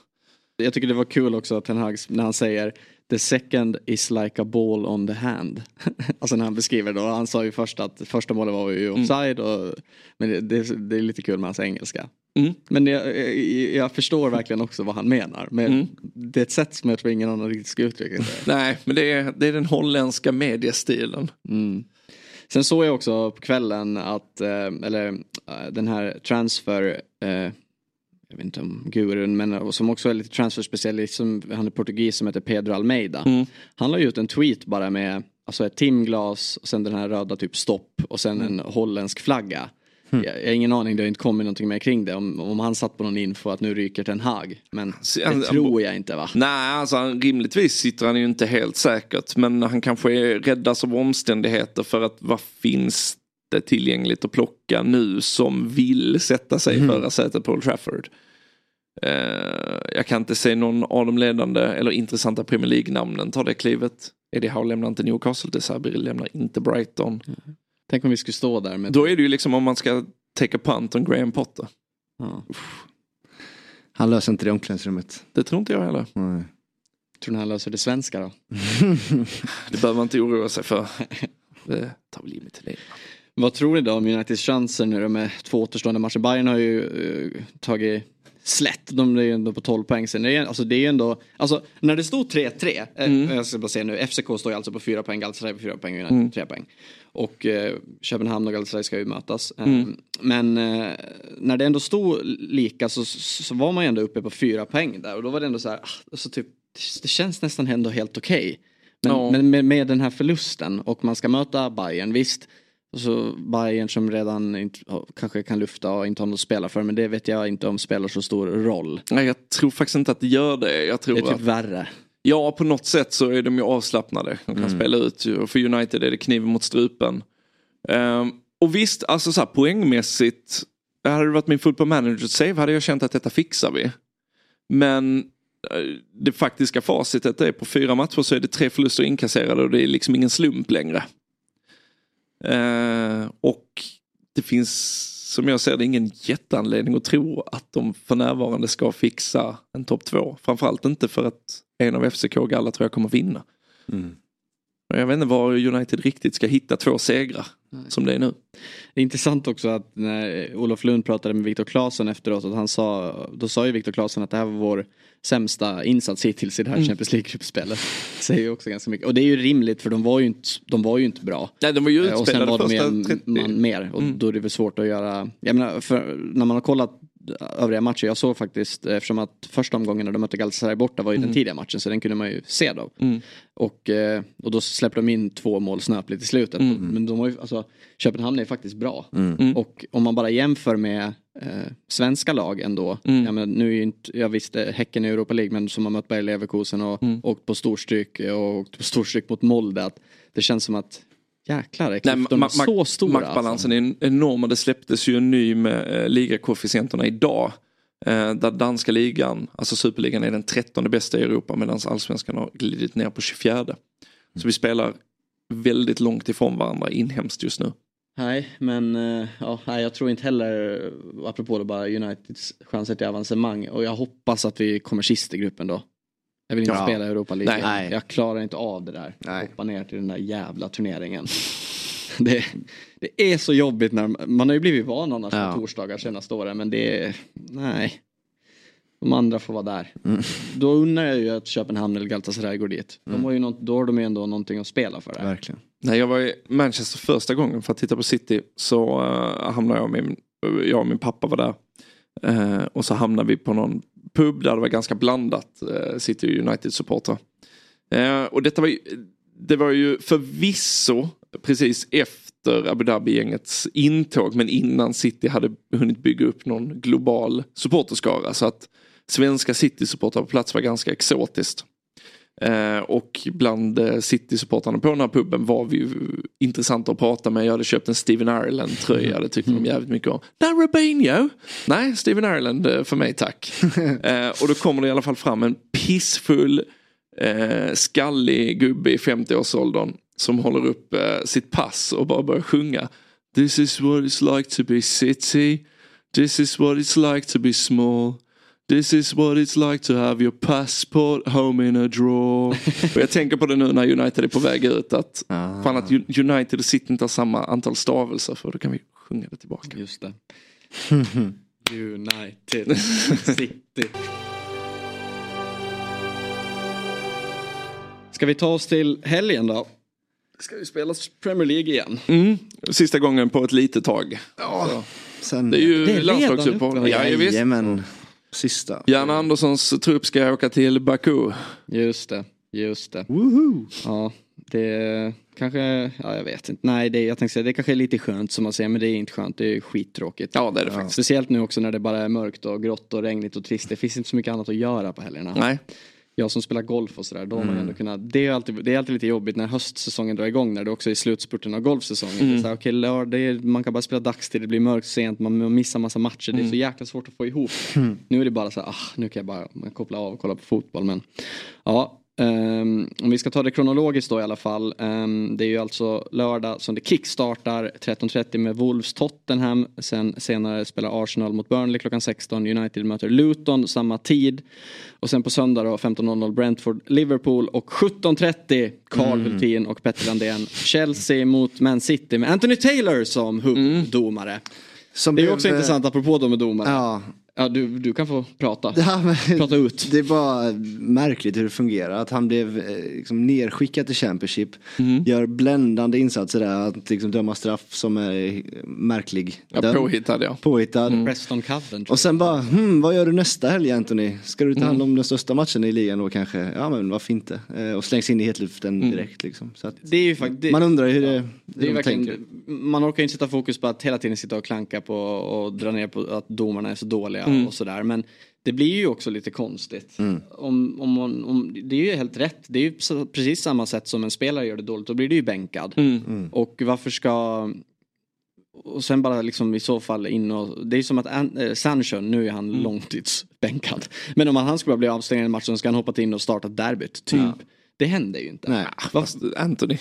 Jag tycker det var kul också att Ten Hag när han säger The second is like a ball on the hand. alltså när han beskriver det. Och han sa ju först att första målet var ju offside. Och, men det, det, det är lite kul med hans engelska. Mm. Men jag, jag, jag förstår verkligen också vad han menar. Men Mm. det är ett sätt som jag tror ingen annan riktigt ska uttrycka det. Nej, men det är, det är den holländska mediestilen. Mm. Sen såg jag också på kvällen att, eh, eller eh, den här transfer, eh, jag vet inte om gurun, men som också är lite transferspecialist, som, han är portugis som heter Pedro Almeida. Mm. Han la ut en tweet bara med alltså ett timglas och sen den här röda typ stopp och sen en holländsk flagga. Jag, jag har ingen aning, det har inte kommit någonting mer kring det. Om, om han satt på någon info att nu ryker Ten Hag. Men det han- tror jag inte va? Nej, alltså han, rimligtvis sitter han ju inte helt säkert. Men han kanske är räddas av omständigheter för att vad finns det tillgängligt att plocka nu som vill sätta sig i Mm. förarsätet på Old Trafford. Eh, jag kan inte se någon av de ledande eller intressanta Premier League-namnen ta det klivet. Eddie Howe lämnar inte Newcastle, Desabri lämnar inte Brighton. Tänk om vi skulle stå där med... Då är det ju liksom om man ska take a punt on Graham Potter. Ja. Han löser inte det i omklädningsrummet. Det tror inte jag heller. Nej. Tror ni han löser det svenska då? Det behöver man inte oroa sig för. Det tar väl i till det. Vad tror ni då om Uniteds chanser nu då med två återstående matcher? Bayern har ju eh, tagit slätt. De är ju ändå på 12 poäng sen. Det är, alltså det är ändå, alltså när det stod 3-3, eh, jag ska bara säga nu, FCK står ju alltså på 4 poäng, Galatasaray på 4 poäng och United Mm. på 3 poäng. Och eh, Köpenhamn och Galatasaray ska ju mötas. Eh, Mm. Men eh, när det ändå stod lika så, så var man ju ändå uppe på 4 poäng där och då var det ändå så här, ah, alltså typ, det känns nästan ändå helt okej. Men, Ja. men med, med den här förlusten och man ska möta Bayern, visst. Och så Bayern som redan inte, kanske kan lufta och inte har något att spela för. Men det vet jag inte om spelar så stor roll. Nej, jag tror faktiskt inte att det gör det. Jag tror Det är typ att, värre. ja, på något sätt så är de ju avslappnade. De kan Mm. spela ut. Och för United är det kniven mot strupen. Ehm, och visst, alltså så här, poängmässigt. Hade det varit min full på manager save hade jag känt att detta fixar vi. Men eh, det faktiska facitet är på fyra matcher så är det tre förluster inkasserade och det är liksom ingen slump längre. Eh, och det finns som jag ser det ingen jätteanledning att tro att de för närvarande ska fixa en topp två. Framförallt inte för att en av FCK och Galla tror jag kommer vinna. Mm. Jag vet inte var United riktigt ska hitta två segrar som det är nu. Det är intressant också att när Olof Lund pratade med Viktor Claesson efteråt. Att han sa, då sa ju Viktor Claesson att det här var vår sämsta insats hittills i det här Mm. Champions League-gruppspelet. Säger ju också ganska mycket. Och det är ju rimligt för de var ju inte, de var ju inte bra. Nej, de var ju Eh, Och sen utspelade var de första en 30. man mer och Mm. då är det väl svårt att göra. Jag menar, för när man har kollat övriga matcher. Jag såg faktiskt, eftersom att första omgången när de mötte Galatasaray borta var ju Mm. den tidiga matchen så den kunde man ju se då. Mm. Och, eh, och då släppte de in två mål snöpligt i slutet. Mm. Men de har ju, alltså, Köpenhamn är faktiskt bra. Mm. Och om man bara jämför med eh, svenska lag ändå. Mm. Jag, menar, nu är ju inte, jag visste Häcken i Europa League men som har mött Bayer Leverkusen och Mm. åkt på storstryk och åkt på storstryk mot Molde. Att det känns som att jäklar är Nej, ma- så stora. Maktbalansen är enorm och det släpptes ju en ny med eh, ligakoefficienterna idag. Eh, där danska ligan, alltså superligan är den trettonde bästa i Europa medan allsvenskan har glidit ner på 24. Så vi spelar väldigt långt ifrån varandra inhemskt just nu. Nej, men eh, ja, nej, jag tror inte heller, apropå det bara Uniteds chanser till avancemang. Och jag hoppas att vi kommer sist i gruppen då. Jag vill inte Ja. spela Europa League. Nej. Jag klarar inte av det där. Nej. Hoppa ner till den där jävla turneringen. det, det är så jobbigt när man har ju blivit van annars Ja. på torsdagar senaste åren. Men det är, nej. De andra får vara där. Mm. Då undrar jag ju att Köpenhamn eller Galatasaray går dit. De har ju något, då har de ju ändå någonting att spela för. Där. Verkligen. När jag var i Manchester första gången för att titta på City så uh, hamnade jag och min, jag och min pappa var där. Eh, och så hamnade vi på någon pub där det var ganska blandat eh, City United-supportrar. Eh, och detta var ju, det var ju förvisso precis efter Abu Dhabi-gängets intåg men innan City hade hunnit bygga upp någon global supporterskara. Så att svenska City-supportrar på plats var ganska exotiskt. Eh, och bland eh, City-supportrarna på den här puben var vi intressanta att prata med. Jag hade köpt en Steven Ireland-tröja, det tyckte de jävligt mycket om. Där Robinho! Nej, Steven Ireland eh, för mig tack. och då kommer det i alla fall fram en pissfull, skallig gubbe i 50-årsåldern som håller upp sitt pass och bara börjar sjunga. This is what it's like to be city. This is what it's like to be small. This is what it's like to have your passport home in a drawer. och jag tänker på det nu när United är på väg ut. Att, fan att United och City inte har samma antal stavelser för då kan vi sjunga det tillbaka. Just det. United City. Ska vi ta oss till helgen då? Ska vi spela Premier League igen? Mm. Sista gången på ett litet tag. Så. Sen, Det är ju landslagsuppehåll. uppe. Ja, ja, visst. Jajamän. Sista. Jan Anderssons trupp ska åka till Baku. Just det, just det. Woohoo! Ja, det kanske, ja jag vet inte. Nej, det, jag tänkte säga det kanske är lite skönt som man säger, men det är inte skönt. Det är skittråkigt. Ja, det är det faktiskt. Speciellt nu också när det bara är mörkt och grått och regnigt och trist. Det finns inte så mycket annat att göra på helgerna. Nej. Jag som spelar golf och sådär, då har man Mm. ändå kunnat, det är, alltid, det är alltid lite jobbigt när höstsäsongen drar igång, när det också är slutspurten av golfsäsongen. Mm. Så här, okej, lördag, är, man kan bara spela dagstid, det blir mörkt sent, man missar massa matcher, det är Mm. så jäkla svårt att få ihop. Nu är det bara så här, ah, nu kan jag bara koppla av och kolla på fotboll. Men ja, ehm, om vi ska ta det kronologiskt då i alla fall. ehm, det är ju alltså lördag som det kickstartar 13.30 med Wolves Tottenham. Sen senare spelar Arsenal mot Burnley klockan 16. United möter Luton samma tid. Och sen på söndag då 15.00 Brentford Liverpool och 17.30 Carl Hultin och Petter Landén Chelsea mot Man City med Anthony Taylor som huvuddomare. Som Det är ju också eh, intressant apropå då med domare. Ja, Ja, du, du kan få prata. Ja, men, Prata ut. Det är bara märkligt hur det fungerar. Att han blev eh, liksom, nerskickad till Championship. Mm. Gör bländande insatser där. Att liksom, döma straff som är märklig. Ja, påhittad ja. Påhittad. Preston Coventry. Och sen bara, hmm, vad gör du nästa helg Anthony? Ska du ta hand Mm. om den största matchen i ligan då kanske? Ja men varför inte? Eh, och slängs in i hetluften Mm. direkt liksom. Så att, Det är ju faktiskt... man undrar ju hur det, Det är hur de verkligen, tänker. man orkar inte sätta fokus på att hela tiden sitta och klanka på och dra ner på att domarna är så dåliga Mm. och sådär. Men det blir ju också lite konstigt. Mm. Om, om, man- om, det är ju helt rätt. Det är ju precis samma sätt som en spelare gör det dåligt. Då blir det ju bänkad. Mm. Och varför ska... Och sen bara liksom i så fall in och... Det är som att An, eh, Sancho, nu är han Mm. långtidsbänkad. Men om han skulle bara bli avstängd i en match så ska han hoppa in och starta derbyt. Typ. Det händer ju inte. Nej. Fast Anthony.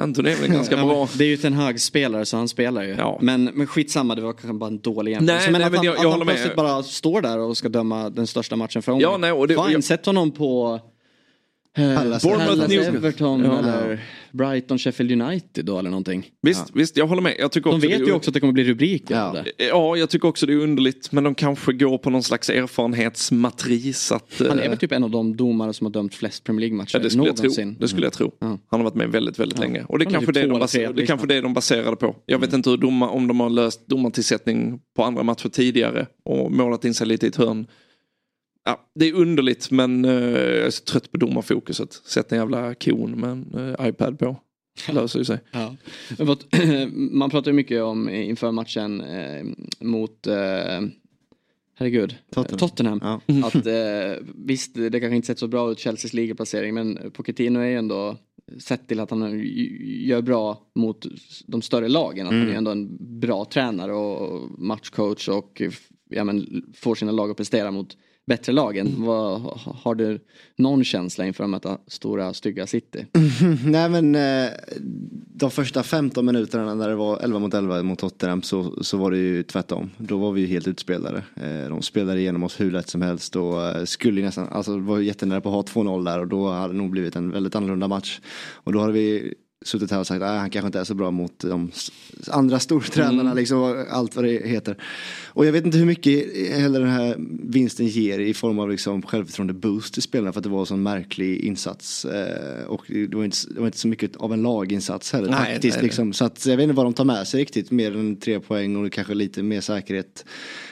Anthony är väl ganska Ja, bra. Det är ju en hög spelare så han spelar ju. Ja. Men, men skitsamma, det var kanske bara en dålig jämförelse. Nej, men nej, att men han, jag- jag att han håller med. plötsligt bara står där och ska döma den största matchen för Ja, nej, och det- Fine, jag- sätt honom på eh. Bournemouth. Everton Ja. eller Brighton, Sheffield United då eller någonting. Visst, visst, jag håller med. Jag tycker De också vet det är ju också att det kommer bli rubriker Ja. av det. Ja, jag tycker också det är underligt. Men de kanske går på någon slags erfarenhetsmatris. Att, Han är eh, väl typ en av de domare som har dömt flest Premier League-matcher Ja, det skulle jag tro. någonsin. Det skulle jag tro. Ja. Han har varit med väldigt, väldigt Ja. länge. Och det är kanske typ det, de eller baser, det är kanske det de baserade på. Jag vet inte hur domar, om de har löst domartillsättning på andra matcher tidigare och målat in sig lite i ett hörn. Ja, det är underligt men eh, jag är så trött på domarfokuset. Sätt en jävla kon med en eh, iPad på. Det löser ju sig. Ja. Man pratar ju mycket om inför matchen eh, mot eh, Herregud, Tottenham. Tottenham. Ja. Att, eh, visst, det kanske inte sett så bra ut, Chelseas ligaplacering, men Pochettino är ju ändå sett till att han gör bra mot de större lagen. Att han är ändå en bra tränare och matchcoach och ja, men, får sina lag att prestera mot bättre lagen. Vad, har du någon känsla inför att möta stora stygga City? Nej men eh, de första 15 minuterna när det var 11 mot 11 mot Tottenham så, så var det ju tvärtom. Då var vi ju helt utspelade. Eh, de spelade igenom oss hur lätt som helst och eh, skulle nästan, alltså det var ju jättenära på att ha 2-0 där och då hade det nog blivit en väldigt annorlunda match. Och då hade vi suttit här och sagt att han kanske inte är så bra mot de andra stortränarna Mm. liksom, och allt vad det heter. Och jag vet inte hur mycket heller den här vinsten ger i form av liksom självförtroende boost till spelarna för att det var en sån märklig insats. Eh, och det var, inte, det var inte så mycket av en laginsats heller Nej, taktiskt. nej, liksom. Så att jag vet inte vad de tar med sig riktigt mer än tre poäng och kanske lite mer säkerhet.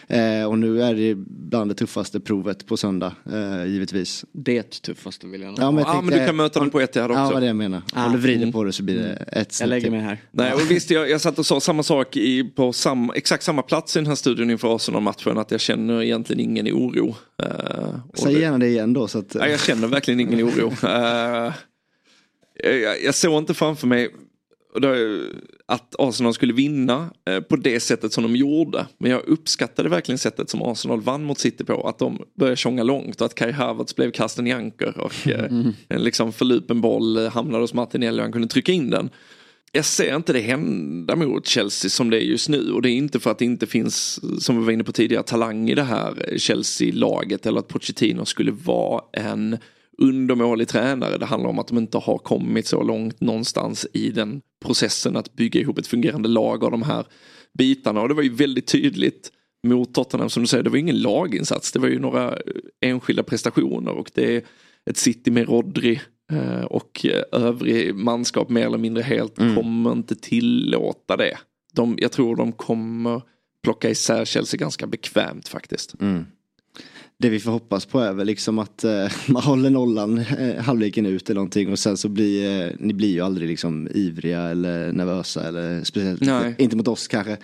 Eh, och nu är det bland det tuffaste provet på söndag, eh, givetvis. Det tuffaste vill jag nog Ja, men, Ja, men du kan möta dem på ett också. Ja, vad det jag menar. Ah, Eller vrider mm. på det så blir det ett snäpp Jag lägger mig här. Nej, och visst, jag, jag satt och sa samma sak i, på sam, exakt samma plats i den här studion inför Arsenal-matchen. Att jag känner egentligen ingen oro. Eh, och Säg det- gärna det igen då. Så att, Nej, jag känner verkligen ingen oro. Eh, jag, jag såg inte framför mig att Arsenal skulle vinna eh, på det sättet som de gjorde. Men jag uppskattade verkligen sättet som Arsenal vann mot City på. Att de började tjonga långt och att Kai Havertz blev kasten i anker. Och eh, en liksom förlupen boll eh, hamnade hos Martinelli och han kunde trycka in den. Jag ser inte det hända mot Chelsea som det är just nu och det är inte för att det inte finns, som vi var inne på tidigare, talang i det här Chelsea-laget eller att Pochettino skulle vara en undermålig tränare. Det handlar om att de inte har kommit så långt någonstans i den processen att bygga ihop ett fungerande lag av de här bitarna och det var ju väldigt tydligt mot Tottenham som du säger, det var ingen laginsats, det var ju några enskilda prestationer och det är ett City med Rodri eh, och eh, övrig manskap mer eller mindre helt kommer inte tillåta det. De, jag tror de kommer plocka isär Chelsea ganska bekvämt faktiskt. Mm. Det vi får hoppas på är väl liksom att eh, man håller nollan eh, halvleken ut eller någonting och sen så blir eh, ni blir ju aldrig liksom ivriga eller nervösa eller speciellt Nej. inte, mot oss kanske. Eh,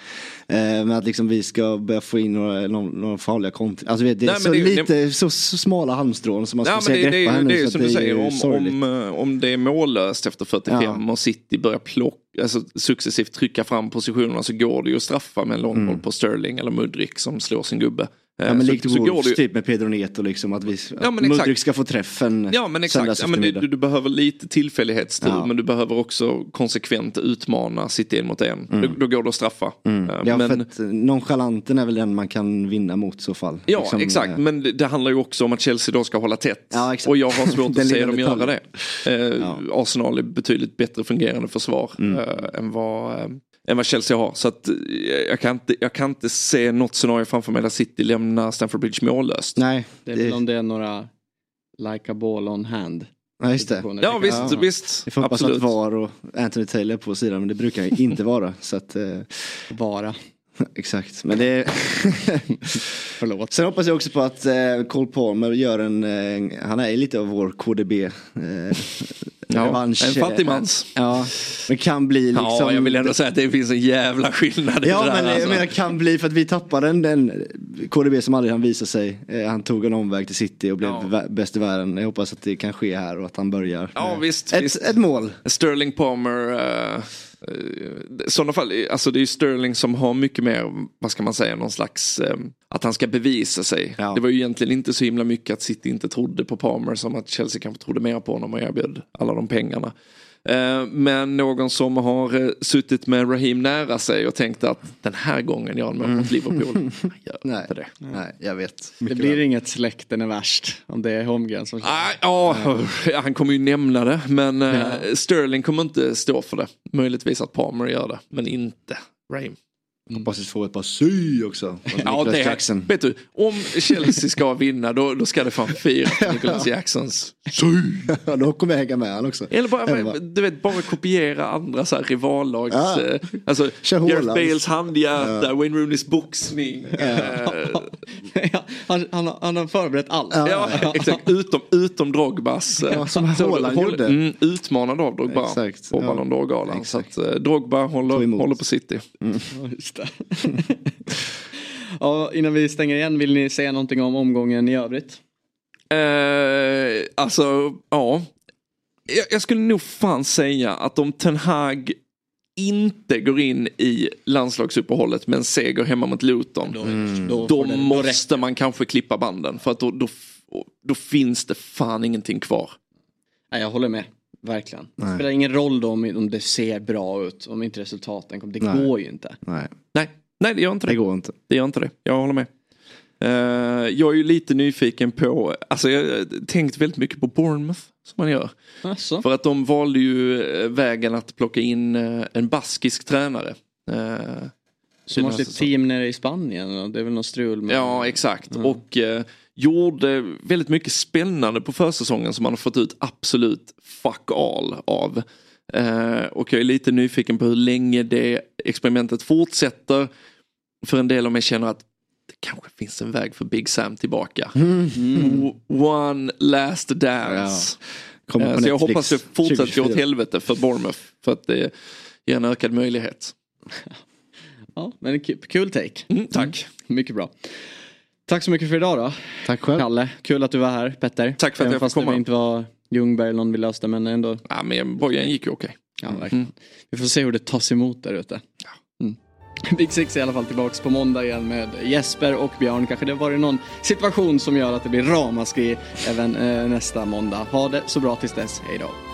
men att liksom vi ska börja få in några, några, några farliga kontringar. Alltså vet, det är Nej, så det- lite så, så smala halmstrån som man ska Ja, men säga det, det, greppa är det är som du det säger, om, om, eh, om det är mållöst efter 45 Ja. och City börjar plocka, alltså, successivt trycka fram positionerna så går det ju att straffa med en lång boll på Sterling eller Mudrik som slår sin gubbe. Eh, Mm. Ja men så, likt så Wolves ju, typ med Pedro Neto liksom att vi, Ja, att. Mudryk ska få träffen Ja men exakt, ja, men du, du behöver lite tillfällighetstur Ja. men du behöver också konsekvent utmana City en mot en. Då, då går det att straffa. Eh, Mm. Ja, men, för att eh, nonchalanten är väl den man kan vinna mot i så fall. Ja Liksom, exakt, eh, men det, det handlar ju också om att Chelsea då ska hålla tätt. Ja, och jag har svårt att se dem göra det. Eh, Arsenal är betydligt bättre fungerande försvar Mm. eh, än, vad, eh, än vad Chelsea har. Så att, eh, jag, kan inte, jag kan inte se något scenario framför mig där City lämnar Stamford Bridge mållöst. Nej, Det är det- väl om det är några like a ball on hand. Ja just det. situationer. Ja visst, Ja. visst. Vi får hoppas absolut. att VAR och Anthony Taylor på sidan men det brukar ju inte vara. Så att, eh, Vara. exakt. Men det Förlåt. Sen hoppas jag också på att eh, Cole Palmer gör en, eh, han är lite av vår KDB. Eh, Ja, revansch. en fattigmans. Ja, men kan bli liksom. Ja, jag vill ändå säga att det finns en jävla skillnad i Ja det där. men jag alltså. menar kan bli för att vi tappade den, den KDB som aldrig han visade sig. Eh, han tog en omväg till City och blev Ja. bäst i världen. Jag hoppas att det kan ske här och att han börjar. Ja visst, ett, visst. ett mål. Sterling Palmer, eh, eh, i sådana fall, alltså det är ju Sterling som har mycket mer, vad ska man säga, någon slags, eh, att han ska bevisa sig. Ja. Det var ju egentligen inte så himla mycket att City inte trodde på Palmer som att Chelsea kanske trodde mer på honom och erbjöd alla de pengarna. Eh, Men någon som har eh, suttit med Raheem nära sig och tänkt att den här gången gör han mål mot Liverpool. Han gör Nej. inte det. Nej, jag vet. Det blir inget släkten är värst om det är Holmgren som Ah, Ja, han kommer ju nämna det. Men eh, Sterling kommer inte stå för det. Möjligtvis att Palmer gör det. Men inte Raheem. Hoppas vi får ett par sy också. Ja, Nicholas det, Jackson. vet du, om Chelsea ska vinna då, då ska det fan firas med Nicholas Jacksons sy. Ja, då kommer jag hänga med han också. Eller bara, du vet, bara kopiera andra så här rivallags... Ja. Eh, alltså, Gareth. Bales handhjärta, Wayne Rooneys boxning. Eh, Ja, han, han, har- han har förberett allt. ja, exakt. Utom, utom Drogbas. eh, Ja, som Haaland gjorde. Mm, utmanad av Drogba Exakt, på ja. Ballon d'Or-galan. Så Exakt. att eh, Drogba håller, håller på City. Ja, det. ja, innan vi stänger igen, vill ni säga någonting om omgången i övrigt? Eh, alltså, ja. Jag, jag skulle nog fan säga att om Ten Hag inte går in i landslagsuppehållet med en seger hemma mot Luton. Då, Då, får det- då måste man kanske klippa banden. För att då, då, då finns det fan ingenting kvar. Nej, jag håller med. Verkligen. Det Nej. spelar ingen roll då om, om det ser bra ut, om inte resultaten kommer. Det Nej. går ju inte. Nej, Nej, nej det gör inte det. det går inte. Det gör inte det. Jag håller med. Eh, jag är ju lite nyfiken på, alltså jag har tänkt väldigt mycket på Bournemouth som man gör. Alltså. För att de valde ju eh, vägen att plocka in eh, en baskisk tränare. Eh, Som har sitt team nere i Spanien. och Det är väl någon strul med... Ja exakt Mm. och eh, gjorde väldigt mycket spännande på försäsongen som man har fått ut absolut fuck all av. Eh, och jag är lite nyfiken på hur länge det experimentet fortsätter. För en del av mig känner att det kanske finns en väg för Big Sam tillbaka. Mm. O- One last dance. Kommer Eh, Så jag hoppas det fortsätter gå 2024. åt helvete för Bournemouth. För att det ger en ökad möjlighet. Ja, men kul, kul take. Mm, tack. Mycket bra. Tack så mycket för idag då. Tack själv. Kalle, kul att du var här. Petter. Tack för att Även jag fick fast det komma. inte var Ljungberg eller någon vi löste men ändå. Ja, men bojen gick ju okej. Ja, verkligen. Vi får se hur det tas emot där ute. Mm. Big Six är i alla fall tillbaks på måndag igen med Jesper och Björn. Kanske det har varit någon situation som gör att det blir ramaskri även eh, nästa måndag. Ha det så bra tills dess. Hej då.